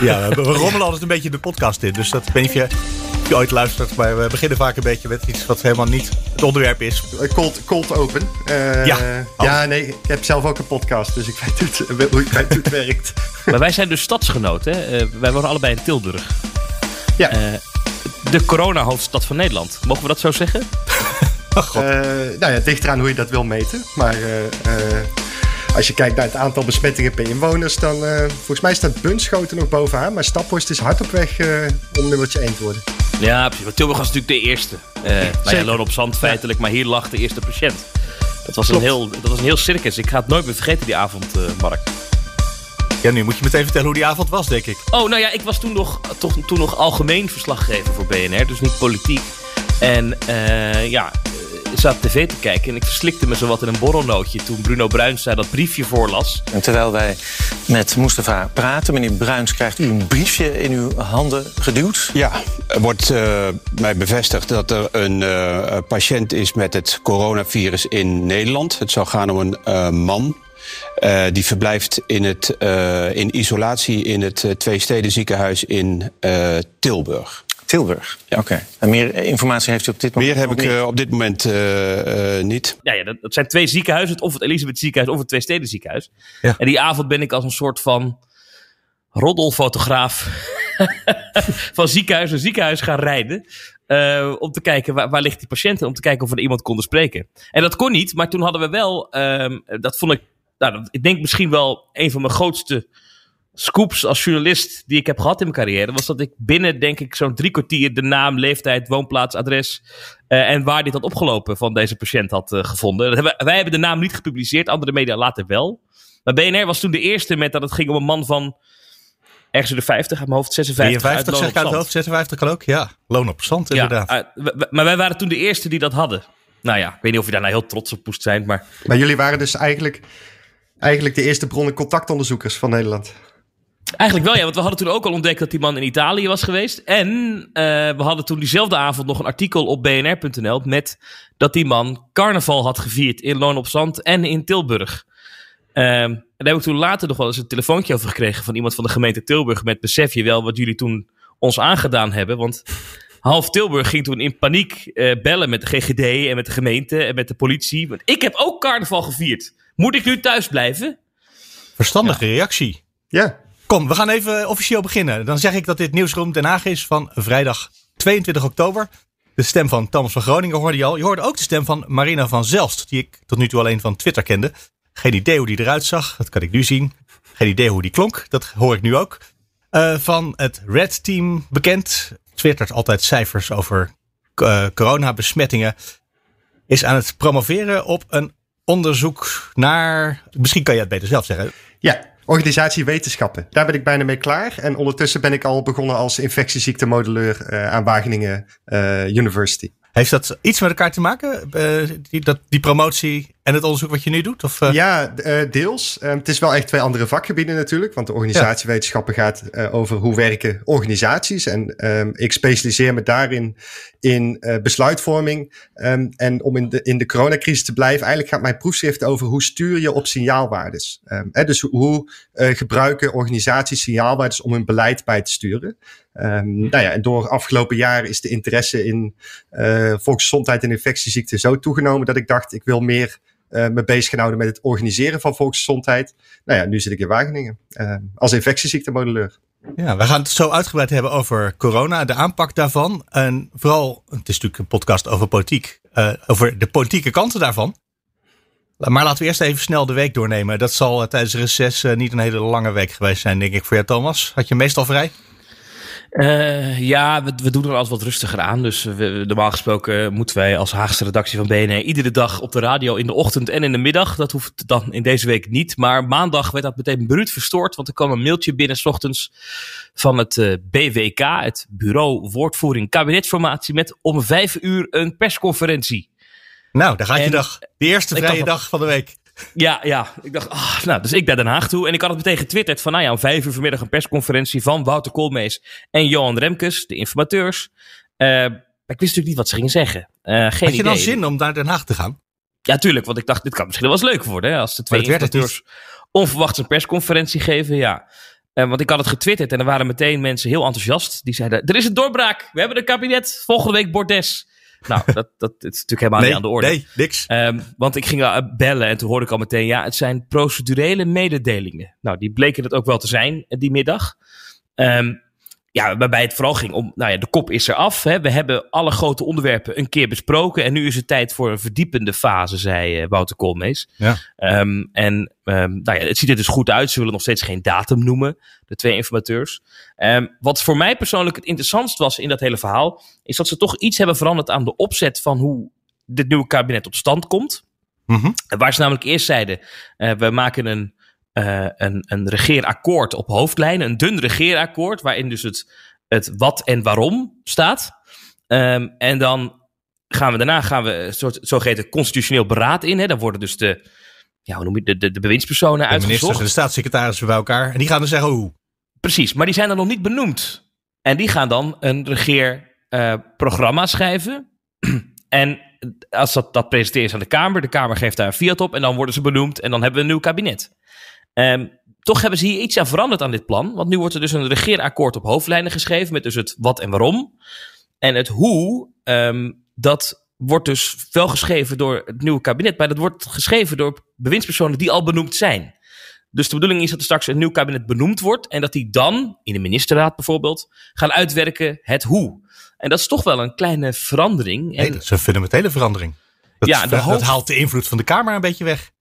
Ja, we, rommelen altijd een beetje de podcast in. Dus dat ik weet niet of je, of je ooit luistert. Maar we beginnen vaak een beetje met iets wat helemaal niet het onderwerp is. Eh, Cold, cold open. Eh, Ja. ja, nee, ik heb zelf ook een podcast, dus ik weet hoe het, hoe weet hoe het werkt. Maar wij zijn dus stadsgenoten. Hè? Eh, wij wonen allebei in Tilburg. Ja. Eh, de corona-hoofdstad van Nederland. Mogen we dat zo zeggen? Oh, God. Eh, nou ja, het ligt eraan hoe je dat wil meten. Maar eh, eh, als je kijkt naar het aantal besmettingen per inwoners, dan eh, volgens mij staat Bunschoten nog bovenaan. Maar Staphorst is hard op weg eh, om nummertje 1 te worden. Ja, precies. Want Tilburg was natuurlijk de eerste. Nou ja, Zeker. loon op zand feitelijk, maar hier lag de eerste patiënt. Dat was, een heel, dat was een heel circus. Ik ga het nooit meer vergeten, die avond, eh, Mark. Ja, nu moet je meteen vertellen hoe die avond was, denk ik. Oh, nou ja, ik was toen nog, toch, toen nog algemeen verslaggever voor BNR, dus niet politiek. En eh, ja, zat tv te kijken en ik verslikte me zowat in een borrelnootje toen Bruno Bruins zei dat briefje voorlas. En terwijl wij met Mustafa praten, meneer Bruins, krijgt u een briefje in uw handen geduwd. Ja, er wordt eh, mij bevestigd dat er een eh, patiënt is met het coronavirus in Nederland. Het zou gaan om een eh, man. Eh, die verblijft in, het, eh, in isolatie in het uh, Twee-Steden ziekenhuis in eh, Tilburg. Tilburg. Oké. En meer informatie heeft u op dit moment Meer heb ik niet? eh, op dit moment eh, eh, niet. Ja, ja dat, dat zijn twee ziekenhuizen, het- of het Elisabeth ziekenhuis of het Twee-Steden ziekenhuis. Ja. En die avond ben ik als een soort van roddelfotograaf van ziekenhuis naar ziekenhuis gaan rijden. eh, om te kijken waar, waar ligt die patiënt en om te kijken of we er iemand konden spreken. En dat kon niet, maar toen hadden we wel, ehm, dat vond ik, nou, ik denk misschien wel een van mijn grootste scoops als journalist die ik heb gehad in mijn carrière, was dat ik binnen, denk ik, zo'n drie kwartier de naam, leeftijd, woonplaats, adres eh, en waar dit had opgelopen van deze patiënt had eh, gevonden. Dat hebben, wij hebben de naam niet gepubliceerd, andere media later wel. Maar BNR was toen de eerste met dat het ging om een man van ergens in de 50, uit mijn hoofd 56. 53 uit zeg ik uit hoofd, 56 kan ook. Ja, loon op zand Zand. inderdaad. Ja, maar wij waren toen de eerste die dat hadden. Nou ja, ik weet niet of je daar nou heel trots op moest zijn, maar Maar jullie waren dus eigenlijk, eigenlijk de eerste bronnen contactonderzoekers van Nederland. Eigenlijk wel, ja. Want we hadden toen ook al ontdekt dat die man in Italië was geweest. En eh, we hadden toen diezelfde avond nog een artikel op bnr.nl... met dat die man carnaval had gevierd in Loon op Zand en in Tilburg. Ehm, en daar heb ik toen later nog wel eens een telefoontje over gekregen... van iemand van de gemeente Tilburg met... besef je wel wat jullie toen ons aangedaan hebben? Want half Tilburg ging toen in paniek eh, bellen met de GGD... en met de gemeente en met de politie. Want ik heb ook carnaval gevierd. Moet ik nu thuis blijven? Verstandige reactie. Ja, Kom, we gaan even officieel beginnen. Dan zeg ik dat dit Nieuwsroom Den Haag is van vrijdag 22 oktober. De stem van Thomas van Groningen hoorde je al. Je hoorde ook de stem van Marina van Zelst, die ik tot nu toe alleen van Twitter kende. Geen idee hoe die eruit zag, dat kan ik nu zien. Geen idee hoe die klonk, dat hoor ik nu ook. Eh, van het Red Team bekend. Twittert altijd cijfers over eh, coronabesmettingen. Is aan het promoveren op een onderzoek naar... Misschien kan je het beter zelf zeggen. ja. Organisatie Wetenschappen. Daar ben ik bijna mee klaar. En ondertussen ben ik al begonnen als infectieziektemodelleur eh, aan Wageningen eh, University. Heeft dat iets met elkaar te maken, eh, die, dat, die promotie en het onderzoek wat je nu doet? Of, eh, Ja, eh, deels. Eh, het is wel echt twee andere vakgebieden natuurlijk. Want de organisatiewetenschappen gaat eh, over hoe werken organisaties. En ehm, ik specialiseer me daarin in besluitvorming. Ehm, en om in de, in de coronacrisis te blijven, eigenlijk gaat mijn proefschrift over hoe stuur je op signaalwaardes. Ehm, hè, dus hoe, hoe gebruiken organisaties signaalwaardes om hun beleid bij te sturen. Ehm, nou ja, en door afgelopen jaren is de interesse in volksgezondheid en infectieziekten zo toegenomen dat ik dacht, ik wil meer eh, me bezig gaan houden met het organiseren van volksgezondheid. Nou ja, nu zit ik in Wageningen eh, als infectieziektemodelleur. ja, we gaan het zo uitgebreid hebben over corona, de aanpak daarvan. En vooral, het is natuurlijk een podcast over politiek, eh, over de politieke kanten daarvan. Maar laten we eerst even snel de week doornemen. Dat zal tijdens de reces niet een hele lange week geweest zijn, denk ik, voor jou, Thomas. Had je meestal vrij? Uh, ja, we, we, doen er alles wat rustiger aan. Dus we, normaal gesproken moeten wij als Haagse redactie van BNR iedere dag op de radio in de ochtend en in de middag. Dat hoeft dan in deze week niet. Maar maandag werd dat meteen bruut verstoord. Want er kwam een mailtje binnen s ochtends van het uh, BWK, het Bureau Woordvoering Kabinetsformatie, met om vijf uur een persconferentie. Nou, daar gaat je dag. De eerste vrije dag van de week. Ja, ja. Ik dacht, ah, nou, dus ik naar Den Haag toe. En ik had het meteen getwitterd van, nou ja, om vijf uur vanmiddag een persconferentie van Wouter Koolmees en Johan Remkes, de informateurs. Uh, ik wist natuurlijk niet wat ze gingen zeggen. Uh, geen Had je dan zin om naar Den Haag te gaan? Ja, tuurlijk. Want ik dacht, dit kan misschien wel eens leuk worden. Hè, als de twee informateurs onverwachts een persconferentie geven. Ja. Uh, want ik had het getwitterd en er waren meteen mensen heel enthousiast. Die zeiden, er is een doorbraak. We hebben een kabinet. Volgende week bordes. Nou, dat, dat, is natuurlijk helemaal niet aan de orde. Nee, niks. Um, want ik ging uh, bellen en toen hoorde ik al meteen, ja, het zijn procedurele mededelingen. Nou, die bleken het ook wel te zijn eh, die middag. Um, ja, waarbij het vooral ging om, nou ja, de kop is er af. Hè. We hebben alle grote onderwerpen een keer besproken. En nu is het tijd voor een verdiepende fase, zei uh, Wouter Koolmees. Ja. Um, en um, nou ja, het ziet er dus goed uit. Ze willen nog steeds geen datum noemen, de twee informateurs. Um, wat voor mij persoonlijk het interessantst was in dat hele verhaal, is dat ze toch iets hebben veranderd aan de opzet van hoe dit nieuwe kabinet tot stand komt. Mm -hmm. Waar ze namelijk eerst zeiden, uh, we maken een uh, een, een regeerakkoord op hoofdlijnen, een dun regeerakkoord, waarin dus het, het wat en waarom staat. Um, en dan gaan we daarna gaan we een soort zogeheten constitutioneel beraad in. Hè. Dan worden dus de, ja, hoe noem je de, de, de bewindspersonen uitgezocht. De ministers en de staatssecretarissen bij elkaar. En die gaan dan zeggen hoe. Precies, maar die zijn dan nog niet benoemd. En die gaan dan een regeerprogramma uh, schrijven. en als dat, dat presenteert aan de Kamer, de Kamer geeft daar een fiat op en dan worden ze benoemd en dan hebben we een nieuw kabinet. Um, toch hebben ze hier iets aan veranderd aan dit plan. Want nu wordt er dus een regeerakkoord op hoofdlijnen geschreven. Met dus het wat en waarom. En het hoe, um, dat wordt dus wel geschreven door het nieuwe kabinet. Maar dat wordt geschreven door bewindspersonen die al benoemd zijn. Dus de bedoeling is dat er straks een nieuw kabinet benoemd wordt. En dat die dan, in de ministerraad bijvoorbeeld, gaan uitwerken het hoe. En dat is toch wel een kleine verandering. Nee, dat is een fundamentele verandering. Dat, ja, de hoofd... dat haalt de invloed van de Kamer een beetje weg.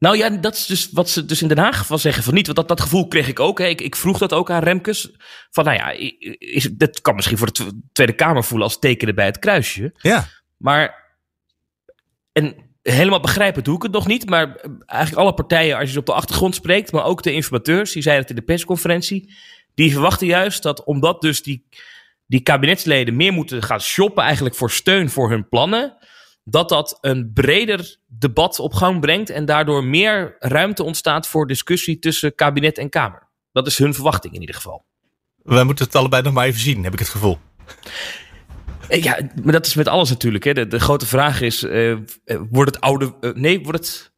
Nou ja, dat is dus wat ze dus in Den Haag van zeggen van niet. Want dat, dat gevoel kreeg ik ook. Hè. Ik, ik vroeg dat ook aan Remkes. Van nou ja, is, dat kan misschien voor de Tweede Kamer voelen als tekenen bij het kruisje. Ja. Maar, en helemaal begrijpen doe ik het nog niet. Maar eigenlijk alle partijen, als je ze op de achtergrond spreekt, maar ook de informateurs, die zeiden het in de persconferentie. Die verwachten juist dat omdat dus die, die kabinetsleden meer moeten gaan shoppen eigenlijk voor steun voor hun plannen dat dat een breder debat op gang brengt en daardoor meer ruimte ontstaat voor discussie tussen kabinet en Kamer. Dat is hun verwachting in ieder geval. Wij moeten het allebei nog maar even zien, heb ik het gevoel. Ja, maar dat is met alles natuurlijk. Hè. De, de grote vraag is: uh, wordt het oude. Uh, nee, wordt het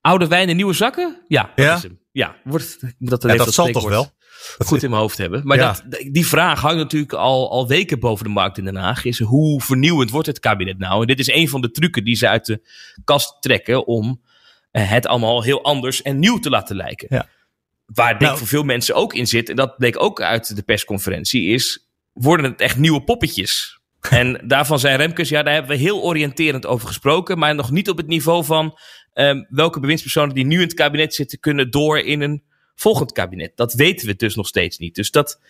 oude wijn in nieuwe zakken? Ja, dat ja? is hem. Ja, wordt dat, ja, dat zal toch wel? Goed in mijn hoofd hebben. Maar ja. dat, die vraag hangt natuurlijk al, al weken boven de markt in Den Haag. Is hoe vernieuwend wordt het kabinet nou? En dit is een van de trucken die ze uit de kast trekken om het allemaal heel anders en nieuw te laten lijken. Ja. Waar denk nou, voor veel mensen ook in zit, en dat bleek ook uit de persconferentie, is worden het echt nieuwe poppetjes. en daarvan zijn Remkes, ja, daar hebben we heel oriënterend over gesproken, maar nog niet op het niveau van um, welke bewindspersonen die nu in het kabinet zitten kunnen door in een volgend kabinet? Dat weten we dus nog steeds niet. Dus dat,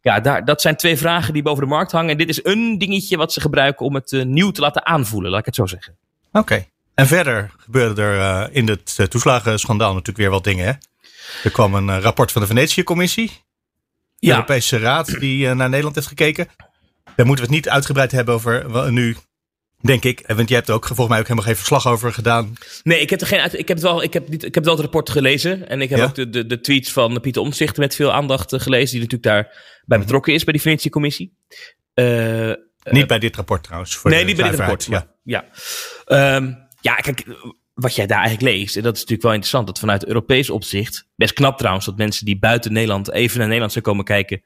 ja, daar, dat zijn twee vragen die boven de markt hangen. En dit is een dingetje wat ze gebruiken om het uh, nieuw te laten aanvoelen, laat ik het zo zeggen. Oké. Okay. En verder gebeurde er uh, in het uh, toeslagenschandaal natuurlijk weer wat dingen. Hè? Er kwam een rapport van de Venetië-commissie. De ja. Europese Raad die naar Nederland heeft gekeken. Daar moeten we het niet uitgebreid hebben over nu Denk ik. Want je hebt er ook volgens mij ook helemaal geen verslag over gedaan. Nee, ik heb er geen. Ik heb het wel. Ik heb, niet, ik heb wel het rapport gelezen. En ik heb ja? ook de, de, de, tweets van Pieter Omtzigt met veel aandacht gelezen. Die natuurlijk daar bij betrokken is bij die Venetië-commissie. Uh, niet bij dit rapport trouwens. Voor nee, niet bij dit rapport. Ja. Ja. Um, ja, kijk. Wat jij daar eigenlijk leest, en dat is natuurlijk wel interessant, dat vanuit Europees opzicht, best knap trouwens, dat mensen die buiten Nederland even naar Nederland zijn komen kijken,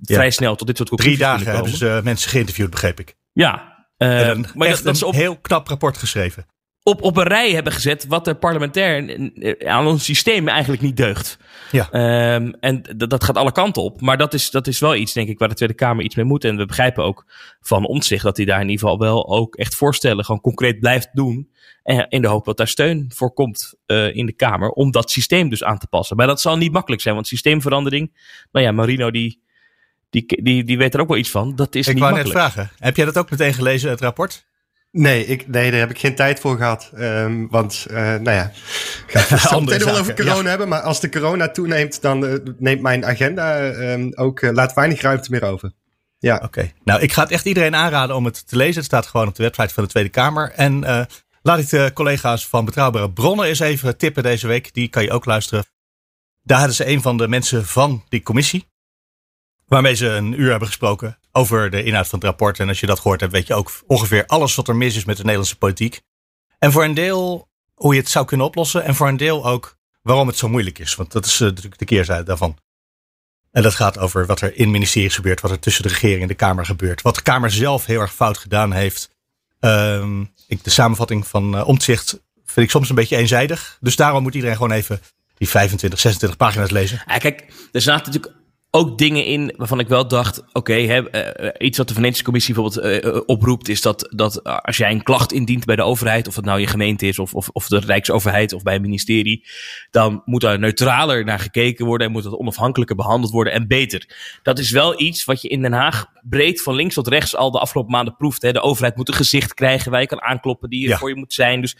ja. vrij snel tot dit soort conclusies Drie dagen hebben ze uh, mensen geïnterviewd, begreep ik. Ja, uh, een, maar dat, dat is op, een heel knap rapport geschreven. Op, op een rij hebben gezet wat er parlementair aan ons systeem eigenlijk niet deugt. Ja. Um, en dat, gaat alle kanten op. Maar dat is, dat is wel iets, denk ik, waar de Tweede Kamer iets mee moet. En we begrijpen ook van ons zich dat hij daar in ieder geval wel ook echt voorstellen gewoon concreet blijft doen. En in de hoop dat daar steun voor komt uh, in de Kamer om dat systeem dus aan te passen. Maar dat zal niet makkelijk zijn, want systeemverandering, nou ja, Marino die die, die, die weet er ook wel iets van. Dat is Ik niet wou net vragen. Heb jij dat ook meteen gelezen, het rapport? Nee, ik, nee, daar heb ik geen tijd voor gehad. Ehm, want, eh, nou ja, ik ga het zo meteen wel over corona hebben. Maar als de corona toeneemt, dan eh, neemt mijn agenda ehm, ook, eh, laat weinig ruimte meer over. Ja. Oké. Nou, ik ga het echt iedereen aanraden om het te lezen. Het staat gewoon op de website van de Tweede Kamer. En eh, laat ik de collega's van Betrouwbare Bronnen eens even tippen deze week. Die kan je ook luisteren. Daar hadden ze een van de mensen van die commissie. Waarmee ze een uur hebben gesproken over de inhoud van het rapport. En als je dat gehoord hebt, weet je ook ongeveer alles wat er mis is met de Nederlandse politiek. En voor een deel hoe je het zou kunnen oplossen. En voor een deel ook waarom het zo moeilijk is. Want dat is eh, natuurlijk de keerzijde daarvan. En dat gaat over wat er in ministeries gebeurt, wat er tussen de regering en de Kamer gebeurt. Wat de Kamer zelf heel erg fout gedaan heeft. Ehm, ik, de samenvatting van uh, Omtzigt vind ik soms een beetje eenzijdig. Dus daarom moet iedereen gewoon even die 25, 26 pagina's lezen. Ja, kijk, er zaten natuurlijk ook dingen in waarvan ik wel dacht: oké, okay, iets wat de Venetië Commissie bijvoorbeeld uh, oproept, is dat, dat als jij een klacht indient bij de overheid, of het nou je gemeente is, of, of, of de Rijksoverheid of bij een ministerie, dan moet daar neutraler naar gekeken worden en moet dat onafhankelijker behandeld worden en beter. Dat is wel iets wat je in Den Haag breed van links tot rechts al de afgelopen maanden proeft. Hè. De overheid moet een gezicht krijgen waar je kan aankloppen, die er ja. voor je moet zijn. Dus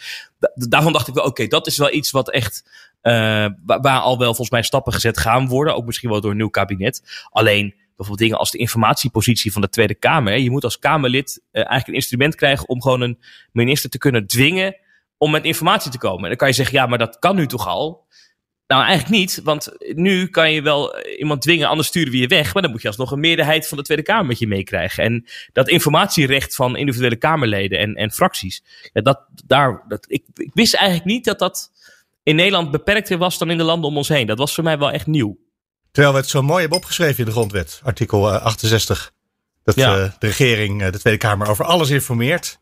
daarvan dacht ik wel: oké, okay, dat is wel iets wat echt. Uh, waar, al wel volgens mij stappen gezet gaan worden. Ook misschien wel door een nieuw kabinet. Alleen bijvoorbeeld dingen als de informatiepositie van de Tweede Kamer. Je moet als Kamerlid uh, eigenlijk een instrument krijgen om gewoon een minister te kunnen dwingen om met informatie te komen. En dan kan je zeggen, ja, maar dat kan nu toch al? Nou, eigenlijk niet, want nu kan je wel iemand dwingen, anders sturen we je weg. Maar dan moet je alsnog een meerderheid van de Tweede Kamer met je meekrijgen. En dat informatierecht van individuele Kamerleden en, en fracties, ja, dat, daar, dat, ik, ik wist eigenlijk niet dat dat in Nederland beperkter was dan in de landen om ons heen. Dat was voor mij wel echt nieuw. Terwijl we het zo mooi hebben opgeschreven in de grondwet, artikel 68. Dat ja. uh, de regering, uh, de Tweede Kamer, over alles informeert.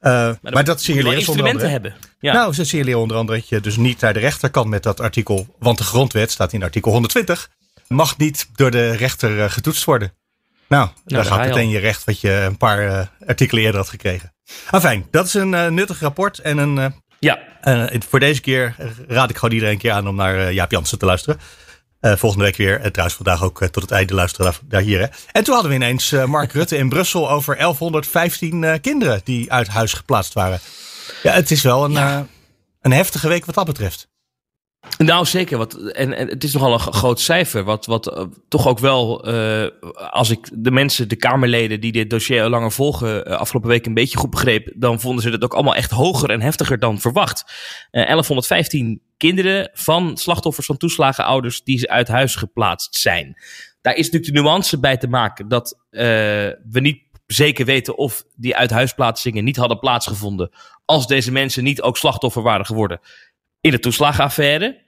Uh, maar, maar dat signaleren ze onder andere. hebben. Ja. Nou, ze signaleren onder andere dat je dus niet naar de rechter kan met dat artikel. Want de grondwet staat in artikel 120. Mag niet door de rechter getoetst worden. Nou, nou daar gaat meteen je recht wat je een paar artikelen eerder had gekregen. Enfin, dat is een nuttig rapport en een ja. Uh, voor deze keer raad ik gewoon iedereen een keer aan om naar uh, Jaap Jansen te luisteren. Uh, volgende week weer. En trouwens vandaag ook tot het einde luisteren daar, daar hier. Hè. En toen hadden we ineens Mark Rutte in Brussel over 1115 kinderen die uit huis geplaatst waren. Ja, het is wel een, ja. een heftige week wat dat betreft. Nou, zeker. Wat, en, het is nogal een groot cijfer. Wat, wat uh, toch ook wel, uh, als ik de mensen, de Kamerleden die dit dossier al langer volgen, uh, afgelopen week een beetje goed begreep, dan vonden ze het ook allemaal echt hoger en heftiger dan verwacht. 1115 kinderen van slachtoffers van toeslagenouders die uit huis geplaatst zijn. Daar is natuurlijk de nuance bij te maken dat we niet zeker weten of die uithuisplaatsingen niet hadden plaatsgevonden als deze mensen niet ook slachtoffer waren geworden in de toeslagenaffaire.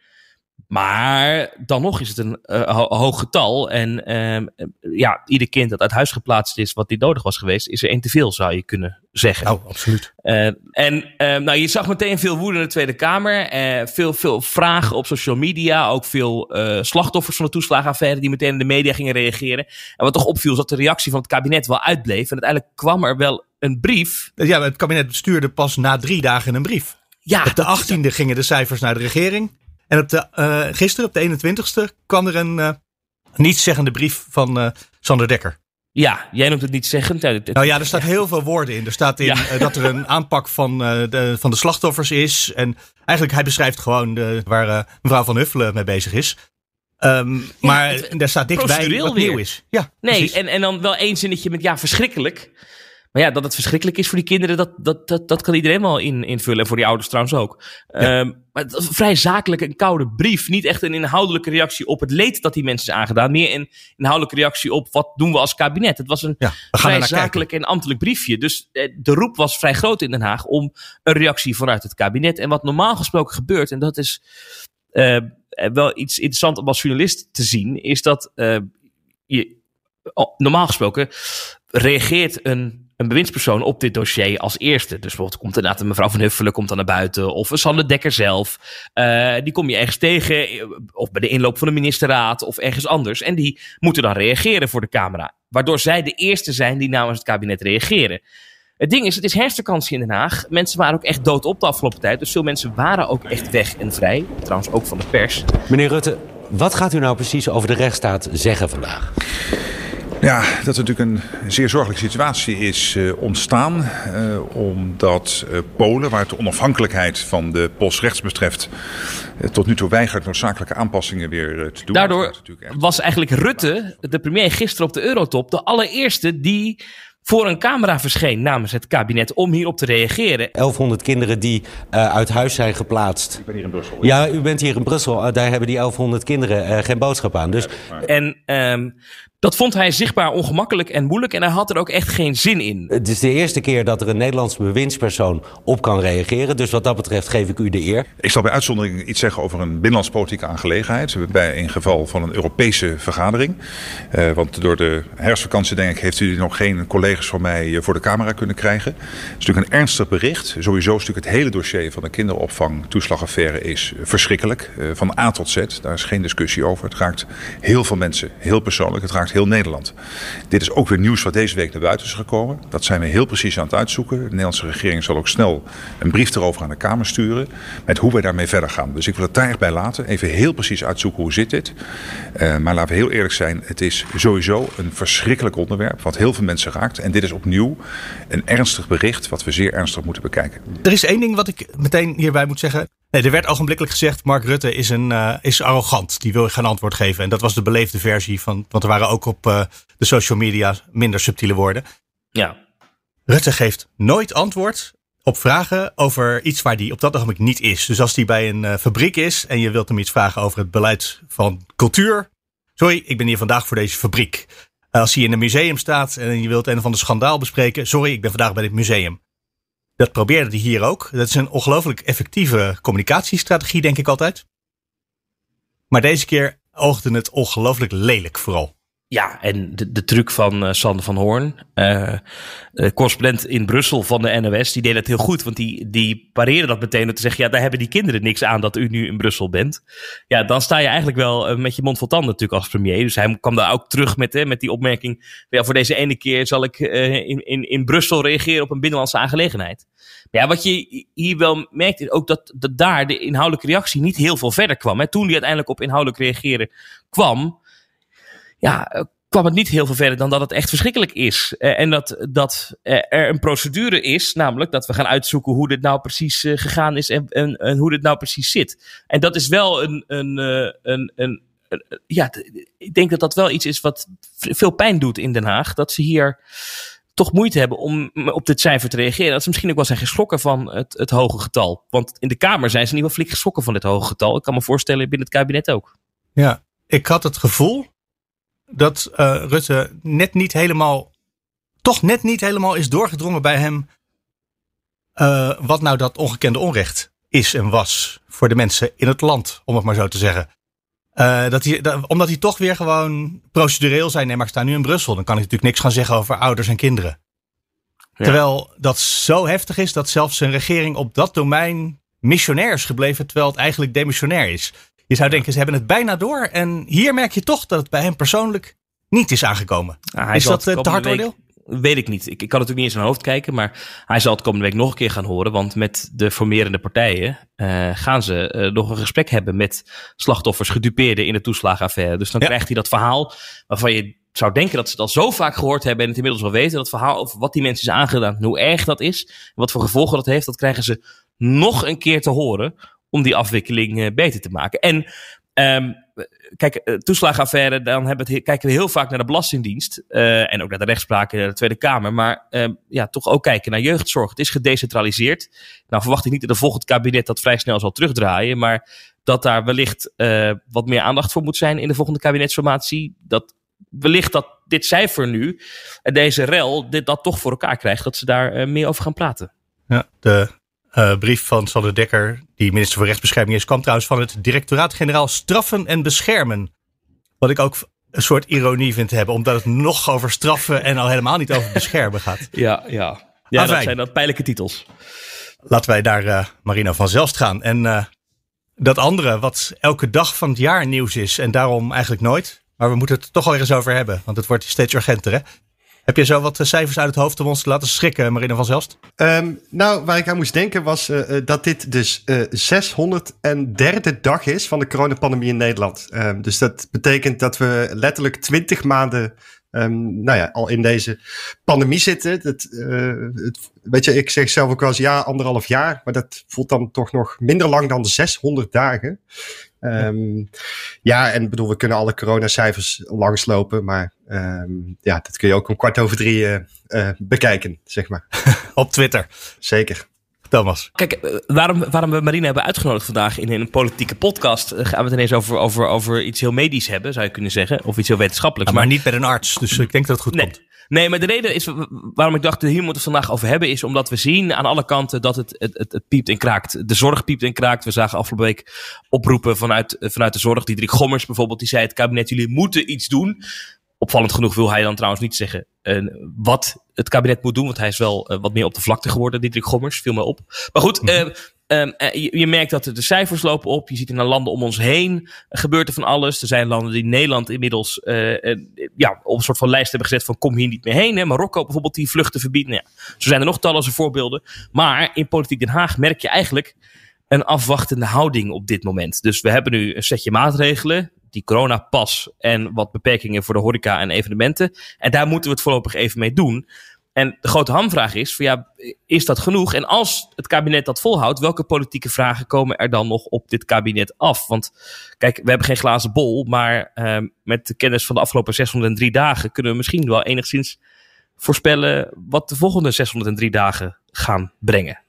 Maar dan nog is het een uh, ho hoog getal. En uh, ja, ieder kind dat uit huis geplaatst is, wat niet nodig was geweest, is er één te veel, zou je kunnen zeggen. Nou, absoluut. Uh, en nou, je zag meteen veel woede in de Tweede Kamer. veel, veel vragen op social media. Ook veel slachtoffers van de toeslagenaffaire die meteen in de media gingen reageren. En wat toch opviel, is dat de reactie van het kabinet wel uitbleef. En uiteindelijk kwam er wel een brief. Ja, het kabinet stuurde pas na drie dagen een brief. Ja, op de 18e gingen de cijfers naar de regering. En op de, uh, gisteren, op de 21ste, kwam er een uh, nietszeggende brief van uh, Sander Dekker. Ja, jij noemt het niet zeggend. Nou ja, er staat heel veel woorden in. Er staat in ja. dat er een aanpak van, de, van de slachtoffers is. En eigenlijk, hij beschrijft gewoon de, waar mevrouw Van Huffelen mee bezig is. Um, ja, maar het, daar staat niks bij wat weer. nieuw is. Ja, nee, en, en dan wel één zinnetje met ja, verschrikkelijk. Maar ja, dat het verschrikkelijk is voor die kinderen, dat, dat, dat, dat kan iedereen wel in, invullen. En voor die ouders trouwens ook. Ja. Um, maar het was een vrij zakelijke, een koude brief. Niet echt een inhoudelijke reactie op het leed dat die mensen is aangedaan. Meer een inhoudelijke reactie op wat doen we als kabinet. Het was een ja, vrij zakelijk en ambtelijk briefje. Dus eh, de roep was vrij groot in Den Haag om een reactie vanuit het kabinet. En wat normaal gesproken gebeurt, en dat is uh, wel iets interessants om als journalist te zien, is dat uh, je oh, normaal gesproken reageert een een bewindspersoon op dit dossier als eerste. Dus bijvoorbeeld komt inderdaad een mevrouw van Huffelen komt dan naar buiten. Of een Sander Dekker zelf. Uh, die kom je ergens tegen. Of bij de inloop van de ministerraad. Of ergens anders. En die moeten dan reageren voor de camera. Waardoor zij de eerste zijn die namens het kabinet reageren. Het ding is, het is herfstvakantie in Den Haag. Mensen waren ook echt dood op de afgelopen tijd. Dus veel mensen waren ook echt weg en vrij. Trouwens ook van de pers. Meneer Rutte, wat gaat u nou precies over de rechtsstaat zeggen vandaag? Ja, dat er natuurlijk een zeer zorgelijke situatie is uh, ontstaan. Uh, omdat uh, Polen, waar het de onafhankelijkheid van de Poolse rechts betreft, tot nu toe weigert noodzakelijke aanpassingen weer te doen. Daardoor was eigenlijk Rutte, de premier gisteren op de Eurotop, de allereerste die voor een camera verscheen namens het kabinet om hierop te reageren. 1100 kinderen die uh, uit huis zijn geplaatst. Ik ben hier in Brussel. Ja, u bent hier in Brussel. Uh, daar hebben die 1100 kinderen uh, geen boodschap aan. Dus... En um, dat vond hij zichtbaar ongemakkelijk en moeilijk en hij had er ook echt geen zin in. Het is de eerste keer dat er een Nederlandse bewindspersoon op kan reageren. Dus wat dat betreft geef ik u de eer. Ik zal bij uitzondering iets zeggen over een binnenlandspolitieke aangelegenheid. Bij in geval van een Europese vergadering. Uh, want door de herfstvakantie denk ik heeft u nog geen collega's van mij voor de camera kunnen krijgen. Het is natuurlijk een ernstig bericht. Sowieso is natuurlijk het hele dossier van de kinderopvang toeslagaffaire is verschrikkelijk. Uh, van A tot Z. Daar is geen discussie over. Het raakt heel veel mensen. Heel persoonlijk. Het raakt heel Nederland. Dit is ook weer nieuws wat deze week naar buiten is gekomen. Dat zijn we heel precies aan het uitzoeken. De Nederlandse regering zal ook snel een brief erover aan de Kamer sturen. Met hoe wij daarmee verder gaan. Dus ik wil het daar echt bij laten. Even heel precies uitzoeken hoe zit dit. Uh, maar laten we heel eerlijk zijn. Het is sowieso een verschrikkelijk onderwerp. Wat heel veel mensen raakt. En dit is opnieuw een ernstig bericht. Wat we zeer ernstig moeten bekijken. Er is één ding wat ik meteen hierbij moet zeggen. Nee, er werd ogenblikkelijk gezegd: Mark Rutte is, een, uh, is arrogant. Die wil geen antwoord geven. En dat was de beleefde versie van. Want er waren ook op uh, de social media minder subtiele woorden. Ja. Rutte geeft nooit antwoord op vragen over iets waar die op dat ogenblik niet is. Dus als die bij een uh, fabriek is en je wilt hem iets vragen over het beleid van cultuur. Sorry, ik ben hier vandaag voor deze fabriek. als hij in een museum staat en je wilt een of ander schandaal bespreken. Sorry, ik ben vandaag bij dit museum. Dat probeerde hij hier ook. Dat is een ongelooflijk effectieve communicatiestrategie, denk ik altijd. Maar deze keer oogde het ongelooflijk lelijk vooral. Ja, en de, de truc van uh, Sander van Hoorn, uh, correspondent in Brussel van de NOS, die deed het heel goed. Want die, die pareerde dat meteen door te zeggen, ja, daar hebben die kinderen niks aan dat u nu in Brussel bent. Ja, dan sta je eigenlijk wel met je mond vol tanden natuurlijk als premier. Dus hij kwam daar ook terug met, met die opmerking, ja, voor deze ene keer zal ik in, in, in Brussel reageren op een binnenlandse aangelegenheid. Maar ja, wat je hier wel merkt is ook dat, dat daar de inhoudelijke reactie niet heel veel verder kwam. Hè. Toen hij uiteindelijk op inhoudelijk reageren kwam, ja, kwam het niet heel veel verder dan dat het echt verschrikkelijk is. Uh, en dat, dat uh, er een procedure is, namelijk dat we gaan uitzoeken hoe dit nou precies gegaan is en, en, en, hoe dit nou precies zit. En dat is wel een, een, een, een, ja, ik denk dat dat wel iets is wat veel pijn doet in Den Haag. Dat ze hier toch moeite hebben om op dit cijfer te reageren. Dat ze misschien ook wel zijn geschrokken van het, het hoge getal. Want in de Kamer zijn ze ieder geval flink geschrokken van dit hoge getal. Ik kan me voorstellen binnen het kabinet ook. Ja, ik had het gevoel dat uh, Rutte net niet helemaal, toch net niet helemaal is doorgedrongen bij hem. Uh, wat nou dat ongekende onrecht is en was voor de mensen in het land, om het maar zo te zeggen. Uh, dat hij, dat, omdat hij toch weer gewoon procedureel zijn. Nee, maar ik sta nu in Brussel. Dan kan ik natuurlijk niks gaan zeggen over ouders en kinderen. Ja. Terwijl dat zo heftig is dat zelfs zijn regering op dat domein missionair is gebleven. Terwijl het eigenlijk demissionair is. Je zou denken, ze hebben het bijna door. En hier merk je toch dat het bij hem persoonlijk niet is aangekomen. Ja, is dat uh, te hard oordeel? Weet ik niet. Ik, ik kan natuurlijk niet in zijn hoofd kijken, maar hij zal het komende week nog een keer gaan horen. Want met de formerende partijen uh, gaan ze uh, nog een gesprek hebben met slachtoffers, gedupeerden in de toeslagenaffaire. Dus dan ja. krijgt hij dat verhaal waarvan je zou denken dat ze het al zo vaak gehoord hebben en het inmiddels wel weten. Dat verhaal over wat die mensen is aangedaan, hoe erg dat is, wat voor gevolgen dat heeft, dat krijgen ze nog een keer te horen om die afwikkeling uh, beter te maken. En um, kijk, uh, toeslagenaffaire, dan hebben het, kijken we heel vaak naar de Belastingdienst. Uh, en ook naar de rechtspraak in de Tweede Kamer. Maar uh, ja, toch ook kijken naar jeugdzorg. Het is gedecentraliseerd. Nou verwacht ik niet dat de volgend kabinet dat vrij snel zal terugdraaien. Maar dat daar wellicht wat meer aandacht voor moet zijn in de volgende kabinetsformatie. Dat wellicht dat dit cijfer nu, en deze rel, dit, dat toch voor elkaar krijgt. Dat ze daar meer over gaan praten. Ja, de uh, brief van Sander Dekker, die minister voor Rechtsbescherming is, kwam trouwens van het Directoraat-Generaal Straffen en Beschermen. Wat ik ook een soort ironie vind hebben, omdat het nog over straffen en al helemaal niet over beschermen gaat. Ja, ja. ja dat zijn dat pijnlijke titels. Laten wij daar uh, Marina van Zelst gaan. En uh, dat andere, wat elke dag van het jaar nieuws is en daarom eigenlijk nooit. Maar we moeten het toch al eens over hebben, want het wordt steeds urgenter. Hè? Heb je zo wat cijfers uit het hoofd om ons te laten schrikken, Marina van Zelst? Um, nou, waar ik aan moest denken was uh, dat dit dus uh, 603e dag is van de coronapandemie in Nederland. Um, dus dat betekent dat we letterlijk 20 maanden um, nou ja, al in deze pandemie zitten. Dat, het, weet je, ik zeg zelf ook wel eens ja, anderhalf jaar. Maar dat voelt dan toch nog minder lang dan 600 dagen. Um, ja, en bedoel, we kunnen alle coronacijfers langslopen. Maar um, ja, dat kun je ook om kwart over drie uh, uh, bekijken, zeg maar. Op Twitter. Zeker. Thomas. Kijk, eh, waarom, waarom we Marina hebben uitgenodigd vandaag in een politieke podcast, eh, gaan we het ineens over, over, over iets heel medisch hebben, zou je kunnen zeggen. Of iets heel wetenschappelijks. maar, niet met een arts, dus ik denk dat het goed nee. komt. Nee, maar de reden is waarom ik dacht, hier moeten we het vandaag over hebben, is omdat we zien aan alle kanten dat het, het, het, het piept en kraakt. De zorg piept en kraakt. We zagen afgelopen week oproepen vanuit, vanuit de zorg. Diederik Gommers bijvoorbeeld, die zei het kabinet, jullie moeten iets doen. Opvallend genoeg wil hij dan trouwens niet zeggen uh, wat het kabinet moet doen. Want hij is wel uh, wat meer op de vlakte geworden, Diederik Gommers. Viel me op. Maar goed, uh, um, je, je, merkt dat de cijfers lopen op. Je ziet in de landen om ons heen gebeurt er van alles. Er zijn landen die Nederland inmiddels ja, op een soort van lijst hebben gezet van kom hier niet meer heen. Hè. Marokko bijvoorbeeld die vluchten verbiedt. Nou ja, zo zijn er nog talloze voorbeelden. Maar in Politiek Den Haag merk je eigenlijk een afwachtende houding op dit moment. Dus we hebben nu een setje maatregelen die coronapas en wat beperkingen voor de horeca en evenementen. En daar moeten we het voorlopig even mee doen. En de grote hamvraag is: van ja, is dat genoeg? En als het kabinet dat volhoudt, welke politieke vragen komen er dan nog op dit kabinet af? Want kijk, we hebben geen glazen bol, maar uh, met de kennis van de afgelopen 603 dagen kunnen we misschien wel enigszins voorspellen wat de volgende 603 dagen gaan brengen.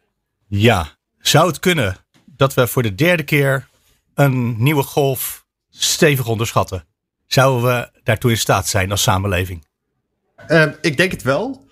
Ja, zou het kunnen dat we voor de derde keer een nieuwe golf stevig onderschatten. Zouden we daartoe in staat zijn als samenleving? Um, ik denk het wel.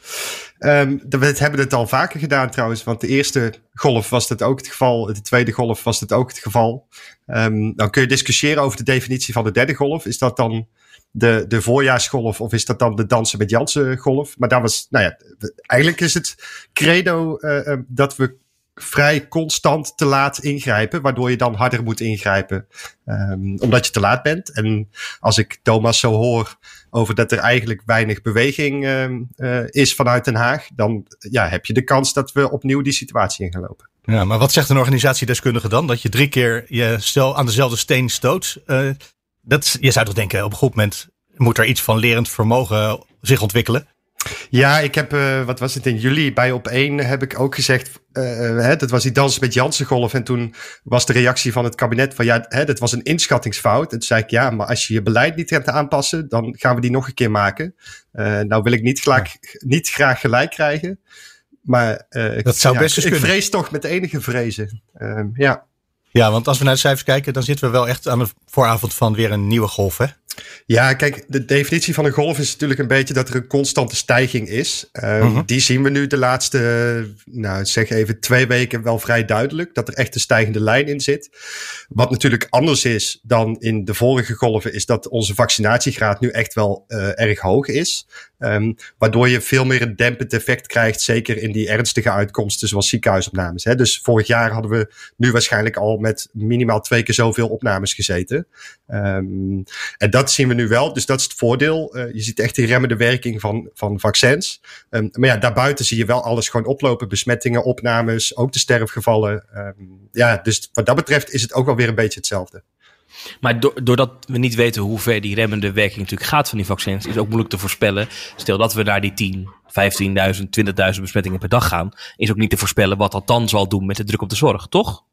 Um, we hebben het al vaker gedaan trouwens, want de eerste golf was dat ook het geval, de tweede golf was dat ook het geval. Um, dan kun je discussiëren over de definitie van de derde golf. Is dat dan de, de voorjaarsgolf of is dat dan de dansen met Jansen golf? Maar daar was, nou ja, eigenlijk is het credo uh, dat we vrij constant te laat ingrijpen, waardoor je dan harder moet ingrijpen, um, omdat je te laat bent. En als ik Thomas zo hoor over dat er eigenlijk weinig beweging uh, is vanuit Den Haag, dan ja, heb je de kans dat we opnieuw die situatie in gaan lopen. Ja, maar wat zegt een organisatiedeskundige dan? Dat je drie keer je stel aan dezelfde steen stoot? Uh, dat, je zou toch denken, op een goed moment moet er iets van lerend vermogen zich ontwikkelen? Ja, ik heb, uh, wat was het in juli bij op één heb ik ook gezegd, uh, hè, dat was die dans met Janssen golf. En toen was de reactie van het kabinet van ja, hè, dat was een inschattingsfout. En toen zei ik ja, maar als je je beleid niet hebt aanpassen, dan gaan we die nog een keer maken. Uh, nou wil ik niet, gelijk, niet graag gelijk krijgen. Maar dat zou ja, best ik kunnen. vrees toch met enige vrezen. Ehm, ja. Ja, want als we naar de cijfers kijken, dan zitten we wel echt aan de vooravond van weer een nieuwe golf, hè? Ja, kijk, de definitie van een golf is natuurlijk een beetje dat er een constante stijging is. Um, Mhm. Die zien we nu de laatste, nou zeg even twee weken wel vrij duidelijk. Dat er echt een stijgende lijn in zit. Wat natuurlijk anders is dan in de vorige golven, is dat onze vaccinatiegraad nu echt wel uh, erg hoog is. Um, waardoor je veel meer een dempend effect krijgt, zeker in die ernstige uitkomsten zoals ziekenhuisopnames. Hè. Dus vorig jaar hadden we nu waarschijnlijk al met minimaal twee keer zoveel opnames gezeten. Um, en dat zien we nu wel, dus dat is het voordeel. Uh, je ziet echt die remmende werking van, van vaccins. Um, maar ja, daarbuiten zie je wel alles gewoon oplopen. Besmettingen, opnames, ook de sterfgevallen. Um, ja, dus wat dat betreft is het ook wel weer een beetje hetzelfde. Maar do doordat we niet weten hoe ver die remmende werking natuurlijk gaat van die vaccins, is ook moeilijk te voorspellen. Stel dat we naar die 10, 15.000, 20.000 besmettingen per dag gaan, is ook niet te voorspellen wat dat dan zal doen met de druk op de zorg, toch?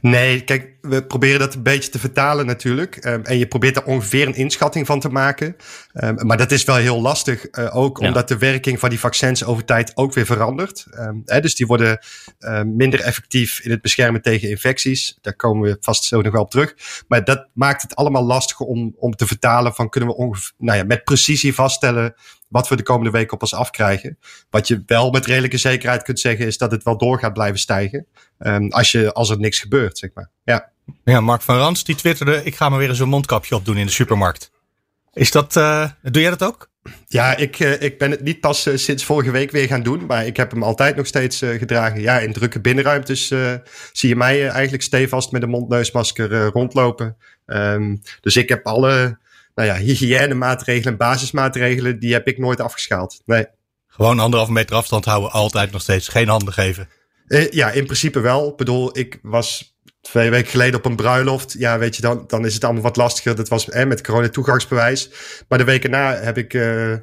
Nee, kijk, we proberen dat een beetje te vertalen natuurlijk. Um, en je probeert er ongeveer een inschatting van te maken. Um, maar dat is wel heel lastig, uh, ook ja. omdat de werking van die vaccins over tijd ook weer verandert. Um, hè, dus die worden uh, minder effectief in het beschermen tegen infecties. Daar komen we vast zo nog wel op terug. Maar dat maakt het allemaal lastiger om, om te vertalen van kunnen we ongeveer, nou ja, met precisie vaststellen wat we de komende weken op ons afkrijgen. Wat je wel met redelijke zekerheid kunt zeggen is dat het wel door gaat blijven stijgen. Um, als, je, als er niks gebeurt, zeg maar. Ja. ja, Mark van Rans die twitterde, ik ga maar weer eens een mondkapje opdoen in de supermarkt. Is dat, uh, doe jij dat ook? Ja, ik, uh, ik ben het niet pas uh, sinds vorige week weer gaan doen, maar ik heb hem altijd nog steeds gedragen. Ja, in drukke binnenruimtes zie je mij eigenlijk stevast met een mondneusmasker rondlopen. Um, dus ik heb alle nou ja, hygiënemaatregelen en basismaatregelen, die heb ik nooit afgeschaald. Nee. Gewoon anderhalve meter afstand houden, altijd nog steeds. Geen handen geven. Uh, ja, in principe wel. Ik bedoel, ik was twee weken geleden op een bruiloft. Ja, weet je, dan, dan is het allemaal wat lastiger. Dat was hè, met corona toegangsbewijs. Maar de weken na heb ik uh,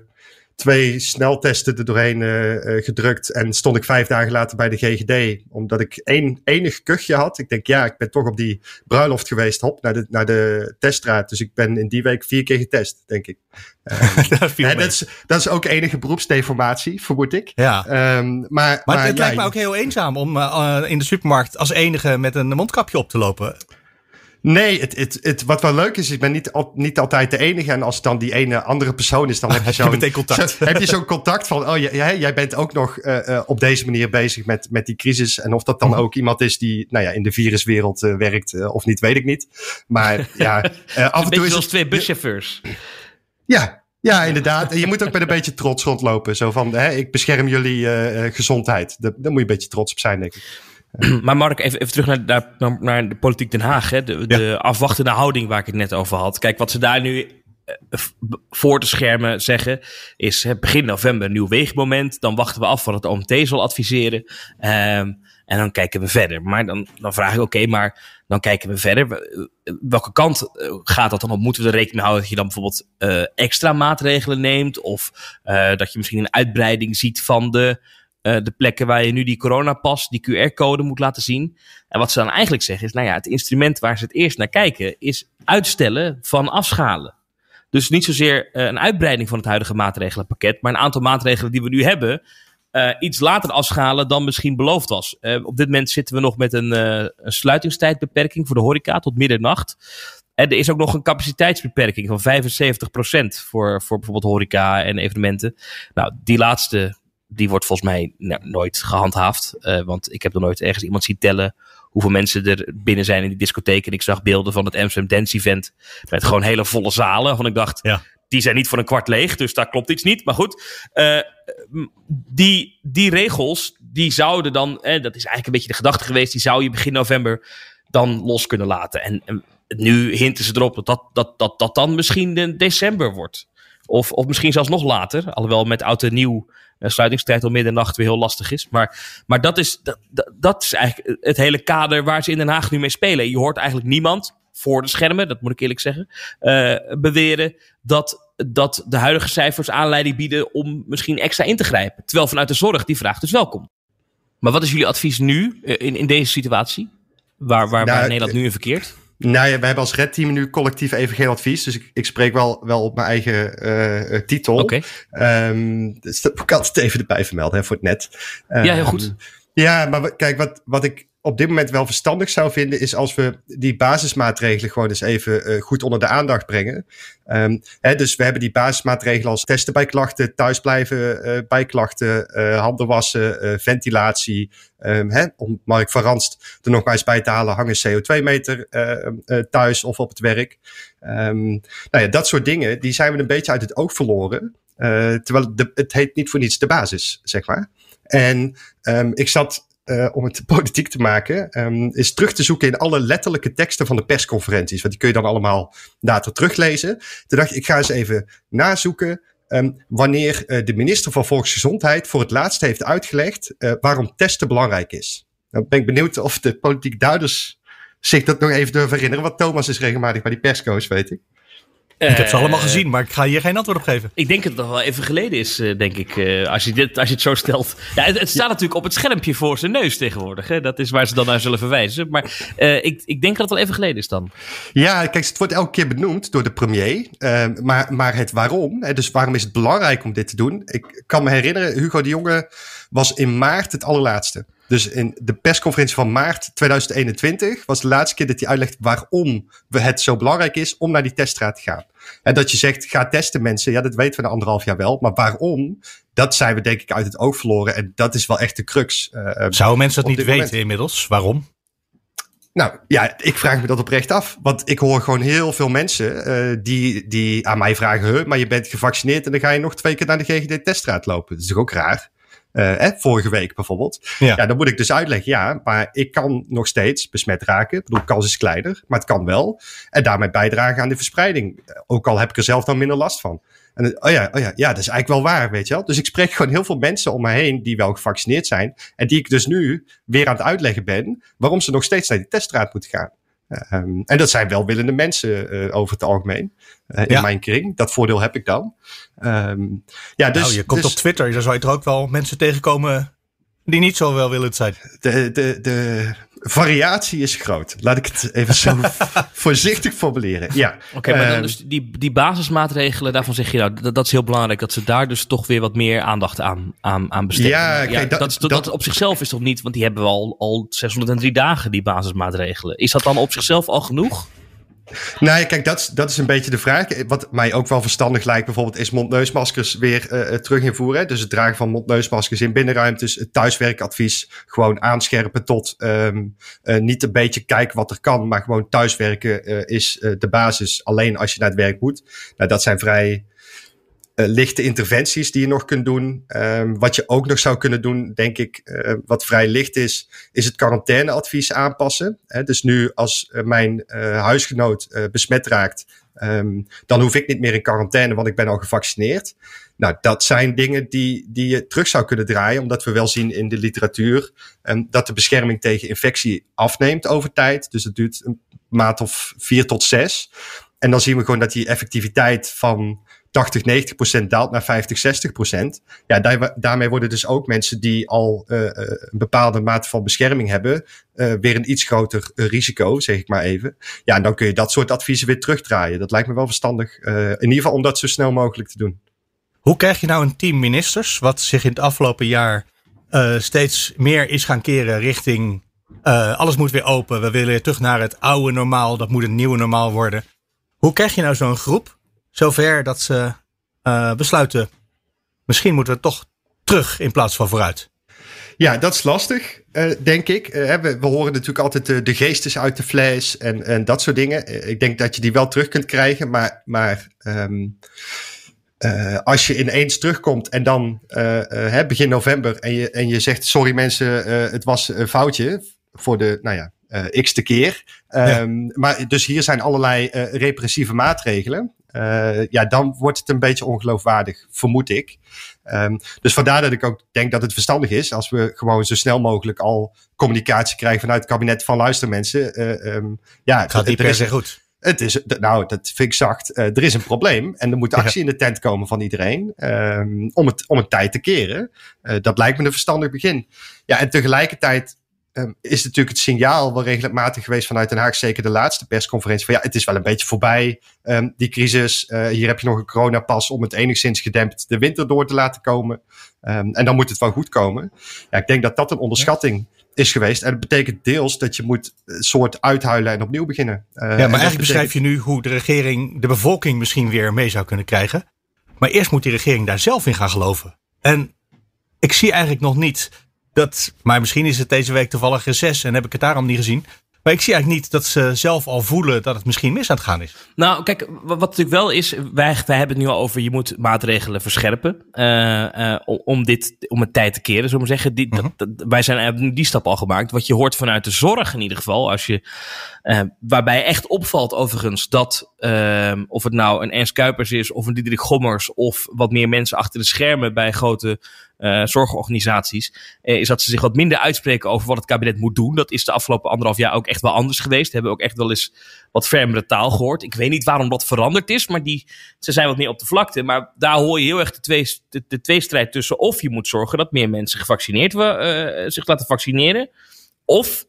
twee sneltesten er doorheen uh, gedrukt. En stond ik vijf dagen later bij de GGD. Omdat ik één enig kuchje had. Ik denk, ja, ik ben toch op die bruiloft geweest. Hop, naar de, naar de teststraat. Dus ik ben in die week vier keer getest, denk ik. dat, hè, dat, is, dat is ook enige beroepsdeformatie, vermoed ik. Ja. Um, maar, maar, maar, het lijkt me ook heel eenzaam om uh, in de supermarkt als enige met een mondkapje op te lopen. Nee, het, het, het, wat wel leuk is, ik ben niet, al, niet altijd de enige. En als het dan die ene andere persoon is, dan heb je zo'n contact. Zo, heb je zo'n contact van, oh jij, jij bent ook nog uh, uh, op deze manier bezig met, met die crisis. En of dat dan ook iemand is die nou ja, in de viruswereld uh, werkt of niet, weet ik niet. Maar ja, af en toe is het twee buschauffeurs. Ja, ja, inderdaad. En je moet ook met een beetje trots rondlopen. Zo van, hè, ik bescherm jullie gezondheid. Daar, daar moet je een beetje trots op zijn, denk ik. Maar Mark, even, even terug naar, naar, naar, de politiek Den Haag. Hè? De, de afwachtende houding waar ik het net over had. Kijk, wat ze daar nu voor te schermen zeggen is hè, begin november nieuw weegmoment. Dan wachten we af wat het OMT zal adviseren. Um, en dan kijken we verder. Maar dan, dan vraag ik, oké, okay, maar dan kijken we verder. Welke kant gaat dat dan op? Moeten we er rekening mee houden dat je dan bijvoorbeeld uh, extra maatregelen neemt? Of uh, dat je misschien een uitbreiding ziet van de uh, de plekken waar je nu die coronapas, die QR-code moet laten zien. En wat ze dan eigenlijk zeggen is, nou ja, het instrument waar ze het eerst naar kijken is uitstellen van afschalen. Dus niet zozeer uh, een uitbreiding van het huidige maatregelenpakket, maar een aantal maatregelen die we nu hebben, uh, iets later afschalen dan misschien beloofd was. op dit moment zitten we nog met een, een sluitingstijdbeperking voor de horeca tot middernacht. En er is ook nog een capaciteitsbeperking van 75% voor, voor bijvoorbeeld horeca en evenementen. Nou, die laatste die wordt volgens mij nou, nooit gehandhaafd. Uh, want ik heb nog nooit ergens iemand zien tellen hoeveel mensen er binnen zijn in die discotheek. En ik zag beelden van het Amsterdam Dance Event met gewoon hele volle zalen. Van ik dacht, ja. die zijn niet voor een kwart leeg, dus daar klopt iets niet. Maar goed, uh, die, die regels, die zouden dan, eh, dat is eigenlijk een beetje de gedachte geweest, die zou je begin november dan los kunnen laten. En, en nu hinten ze erop dat dat, dat, dat, dat dan misschien in december wordt. Of, of misschien zelfs nog later. Alhoewel met oud en nieuw sluitingstijd om middernacht weer heel lastig is. Maar, maar dat, is, dat, dat, is eigenlijk het hele kader waar ze in Den Haag nu mee spelen. Je hoort eigenlijk niemand voor de schermen, dat moet ik eerlijk zeggen, uh, beweren dat, dat de huidige cijfers aanleiding bieden om misschien extra in te grijpen. Terwijl vanuit de zorg die vraag dus welkom. Maar wat is jullie advies nu uh, in, in deze situatie? Waar, waar, nou, waar Nederland nu in verkeert? Nou ja, wij hebben als Red Team nu collectief even geen advies. Dus ik, ik spreek wel, wel op mijn eigen uh, titel. Oké. Okay. Um, dus dat moet ik altijd even erbij vermelden hè, voor het net. Um, ja, heel goed. Ehm, ja, maar kijk, wat, wat ik op dit moment wel verstandig zou vinden, is als we die basismaatregelen gewoon eens even uh, goed onder de aandacht brengen. Um, hè, dus we hebben die basismaatregelen als testen bij klachten, thuisblijven uh, bij klachten, uh, handen wassen, ventilatie. Um, hè, om Mark van Ranst er nog maar eens bij te halen, hangen CO2-meter thuis of op het werk. Um, nou ja, dat soort dingen, die zijn we een beetje uit het oog verloren. terwijl het heet niet voor niets de basis, zeg maar. En ik zat uh, om het politiek te maken, um, is terug te zoeken in alle letterlijke teksten van de persconferenties. Want die kun je dan allemaal later teruglezen. Toen dacht ik, ik ga eens even nazoeken um, wanneer uh, de minister van Volksgezondheid voor het laatst heeft uitgelegd uh, waarom testen belangrijk is. Dan ben ik benieuwd of de politiek duiders zich dat nog even durven herinneren. Want Thomas is regelmatig bij die persco's, weet ik. Ik heb ze allemaal gezien, maar ik ga hier geen antwoord op geven. Ik denk dat het nog wel even geleden is, eh, denk ik, uh, als, je dit, als je het zo stelt. Ja, het, het staat natuurlijk op het schermpje voor zijn neus tegenwoordig. Hè? Dat is waar ze dan naar zullen verwijzen. Maar uh, ik, ik denk dat het wel even geleden is dan. Ja, kijk, het wordt elke keer benoemd door de premier. maar, maar het waarom, hè, dus waarom is het belangrijk om dit te doen? Ik kan me herinneren, Hugo de Jonge was in maart het allerlaatste. Dus in de persconferentie van maart 2021 was de laatste keer dat hij uitlegt waarom het zo belangrijk is om naar die teststraat te gaan. En dat je zegt, ga testen mensen, ja, dat weten we na anderhalf jaar wel. Maar waarom? Dat zijn we denk ik uit het oog verloren. En dat is wel echt de crux. Uh, Zouden mensen dat niet weten moment. inmiddels? Waarom? Nou ja, ik vraag me dat oprecht af. Want ik hoor gewoon heel veel mensen uh, die, die aan mij vragen: maar je bent gevaccineerd en dan ga je nog twee keer naar de GGD-teststraat lopen. Dat is toch ook raar? Eh, vorige week bijvoorbeeld. Ja. ja. dan moet ik dus uitleggen, ja, maar ik kan nog steeds besmet raken. Ik bedoel, kans is kleiner, maar het kan wel. En daarmee bijdragen aan de verspreiding. Ook al heb ik er zelf dan minder last van. En oh ja, oh ja, ja, dat is eigenlijk wel waar, weet je wel. Dus ik spreek gewoon heel veel mensen om me heen die wel gevaccineerd zijn. En die ik dus nu weer aan het uitleggen ben waarom ze nog steeds naar die teststraat moeten gaan. Um, en dat zijn welwillende mensen uh, over het algemeen. Uh, in mijn kring. Dat voordeel heb ik dan. Um, ja, dus, nou, je komt dus, op Twitter, daar zou je er ook wel mensen tegenkomen die niet zo welwillend zijn. De, de, de variatie is groot. Laat ik het even zo voorzichtig formuleren. Ja. Oké, okay, maar dan dus die, die basismaatregelen, daarvan zeg je nou, dat, dat is heel belangrijk dat ze daar dus toch weer wat meer aandacht aan, aan, aan besteden. Ja, okay, ja dat, dat, dat, dat, op zichzelf is toch niet, want die hebben we al, al 603 dagen, die basismaatregelen. Is dat dan op zichzelf al genoeg? Nou ja, kijk, dat, dat is een beetje de vraag. Wat mij ook wel verstandig lijkt, bijvoorbeeld, is mondneusmaskers weer uh, terug invoeren. Dus het dragen van mondneusmaskers in binnenruimtes, het thuiswerkadvies gewoon aanscherpen tot um, uh, niet een beetje kijken wat er kan, maar gewoon thuiswerken is de basis alleen als je naar het werk moet. Nou, dat zijn vrij uh, lichte interventies die je nog kunt doen. Um, wat je ook nog zou kunnen doen, denk ik, uh, wat vrij licht is, is het quarantaineadvies aanpassen. Dus nu als uh, mijn huisgenoot besmet raakt, um, dan hoef ik niet meer in quarantaine, want ik ben al gevaccineerd. Nou, dat zijn dingen die, die je terug zou kunnen draaien, omdat we wel zien in de literatuur um, dat de bescherming tegen infectie afneemt over tijd. Dus het duurt een maand of vier tot zes. En dan zien we gewoon dat die effectiviteit van 80, 90 procent daalt naar 50, 60 procent. Ja, daar, daarmee worden dus ook mensen die al uh, een bepaalde mate van bescherming hebben, uh, weer een iets groter risico, zeg ik maar even. Ja, en dan kun je dat soort adviezen weer terugdraaien. Dat lijkt me wel verstandig. In ieder geval om dat zo snel mogelijk te doen. Hoe krijg je nou een team ministers, wat zich in het afgelopen jaar steeds meer is gaan keren richting alles moet weer open, we willen weer terug naar het oude normaal, dat moet een nieuwe normaal worden. Hoe krijg je nou zo'n groep zover dat ze uh, besluiten, misschien moeten we toch terug in plaats van vooruit. Ja, dat is lastig, uh, denk ik. Uh, we, horen natuurlijk altijd de, geestes uit de fles en, en dat soort dingen. ik denk dat je die wel terug kunt krijgen, maar, maar um, uh, als je ineens terugkomt en dan uh, begin november en je, en je zegt: Sorry mensen, het was een foutje voor de, nou ja, x-te keer. Ja. Um, maar dus hier zijn allerlei repressieve maatregelen. Uh, ja, dan wordt het een beetje ongeloofwaardig, vermoed ik. Um, dus vandaar dat ik ook denk dat het verstandig is als we gewoon zo snel mogelijk al communicatie krijgen vanuit het kabinet van luister mensen. Uh, um, ja, Gaat niet per se goed. Het is, nou, dat vind ik zacht. Uh, er is een probleem en er moet actie in de tent komen van iedereen um, om, het, om het tijd te keren. Uh, dat lijkt me een verstandig begin. Ja, en tegelijkertijd um, is natuurlijk het signaal wel regelmatig geweest vanuit Den Haag, zeker de laatste persconferentie, van ja, het is wel een beetje voorbij, um, die crisis. Uh, hier heb je nog een coronapas om het enigszins gedempt de winter door te laten komen. Um, en dan moet het wel goed komen. Ja, ik denk dat dat een onderschatting is geweest. En dat betekent deels dat je moet een soort uithuilen en opnieuw beginnen. Uh, ja, maar eigenlijk betekent... beschrijf je nu hoe de regering de bevolking misschien weer mee zou kunnen krijgen. Maar eerst moet die regering daar zelf in gaan geloven. En ik zie eigenlijk nog niet dat, maar misschien is het deze week toevallig reces en heb ik het daarom niet gezien. Maar ik zie eigenlijk niet dat ze zelf al voelen dat het misschien mis aan het gaan is. Nou, kijk, wat natuurlijk wel is, wij, wij hebben het nu al over, je moet maatregelen verscherpen uh, uh, om, dit, om het tijd te keren, zullen we zeggen. Die, uh -huh. dat, dat, wij zijn die stap al gemaakt. Wat je hoort vanuit de zorg in ieder geval, als je, uh, waarbij echt opvalt overigens dat, of het nou een Ernst Kuipers is, of een Diederik Gommers, of wat meer mensen achter de schermen bij grote uh, zorgorganisaties, uh, is dat ze zich wat minder uitspreken over wat het kabinet moet doen. Dat is de afgelopen anderhalf jaar ook echt wel anders geweest. Hebben ook echt wel eens wat fermere taal gehoord. Ik weet niet waarom dat veranderd is, maar die, ze zijn wat meer op de vlakte. Maar daar hoor je heel erg de, twee, de, de tweestrijd tussen of je moet zorgen dat meer mensen gevaccineerd uh, zich laten vaccineren, of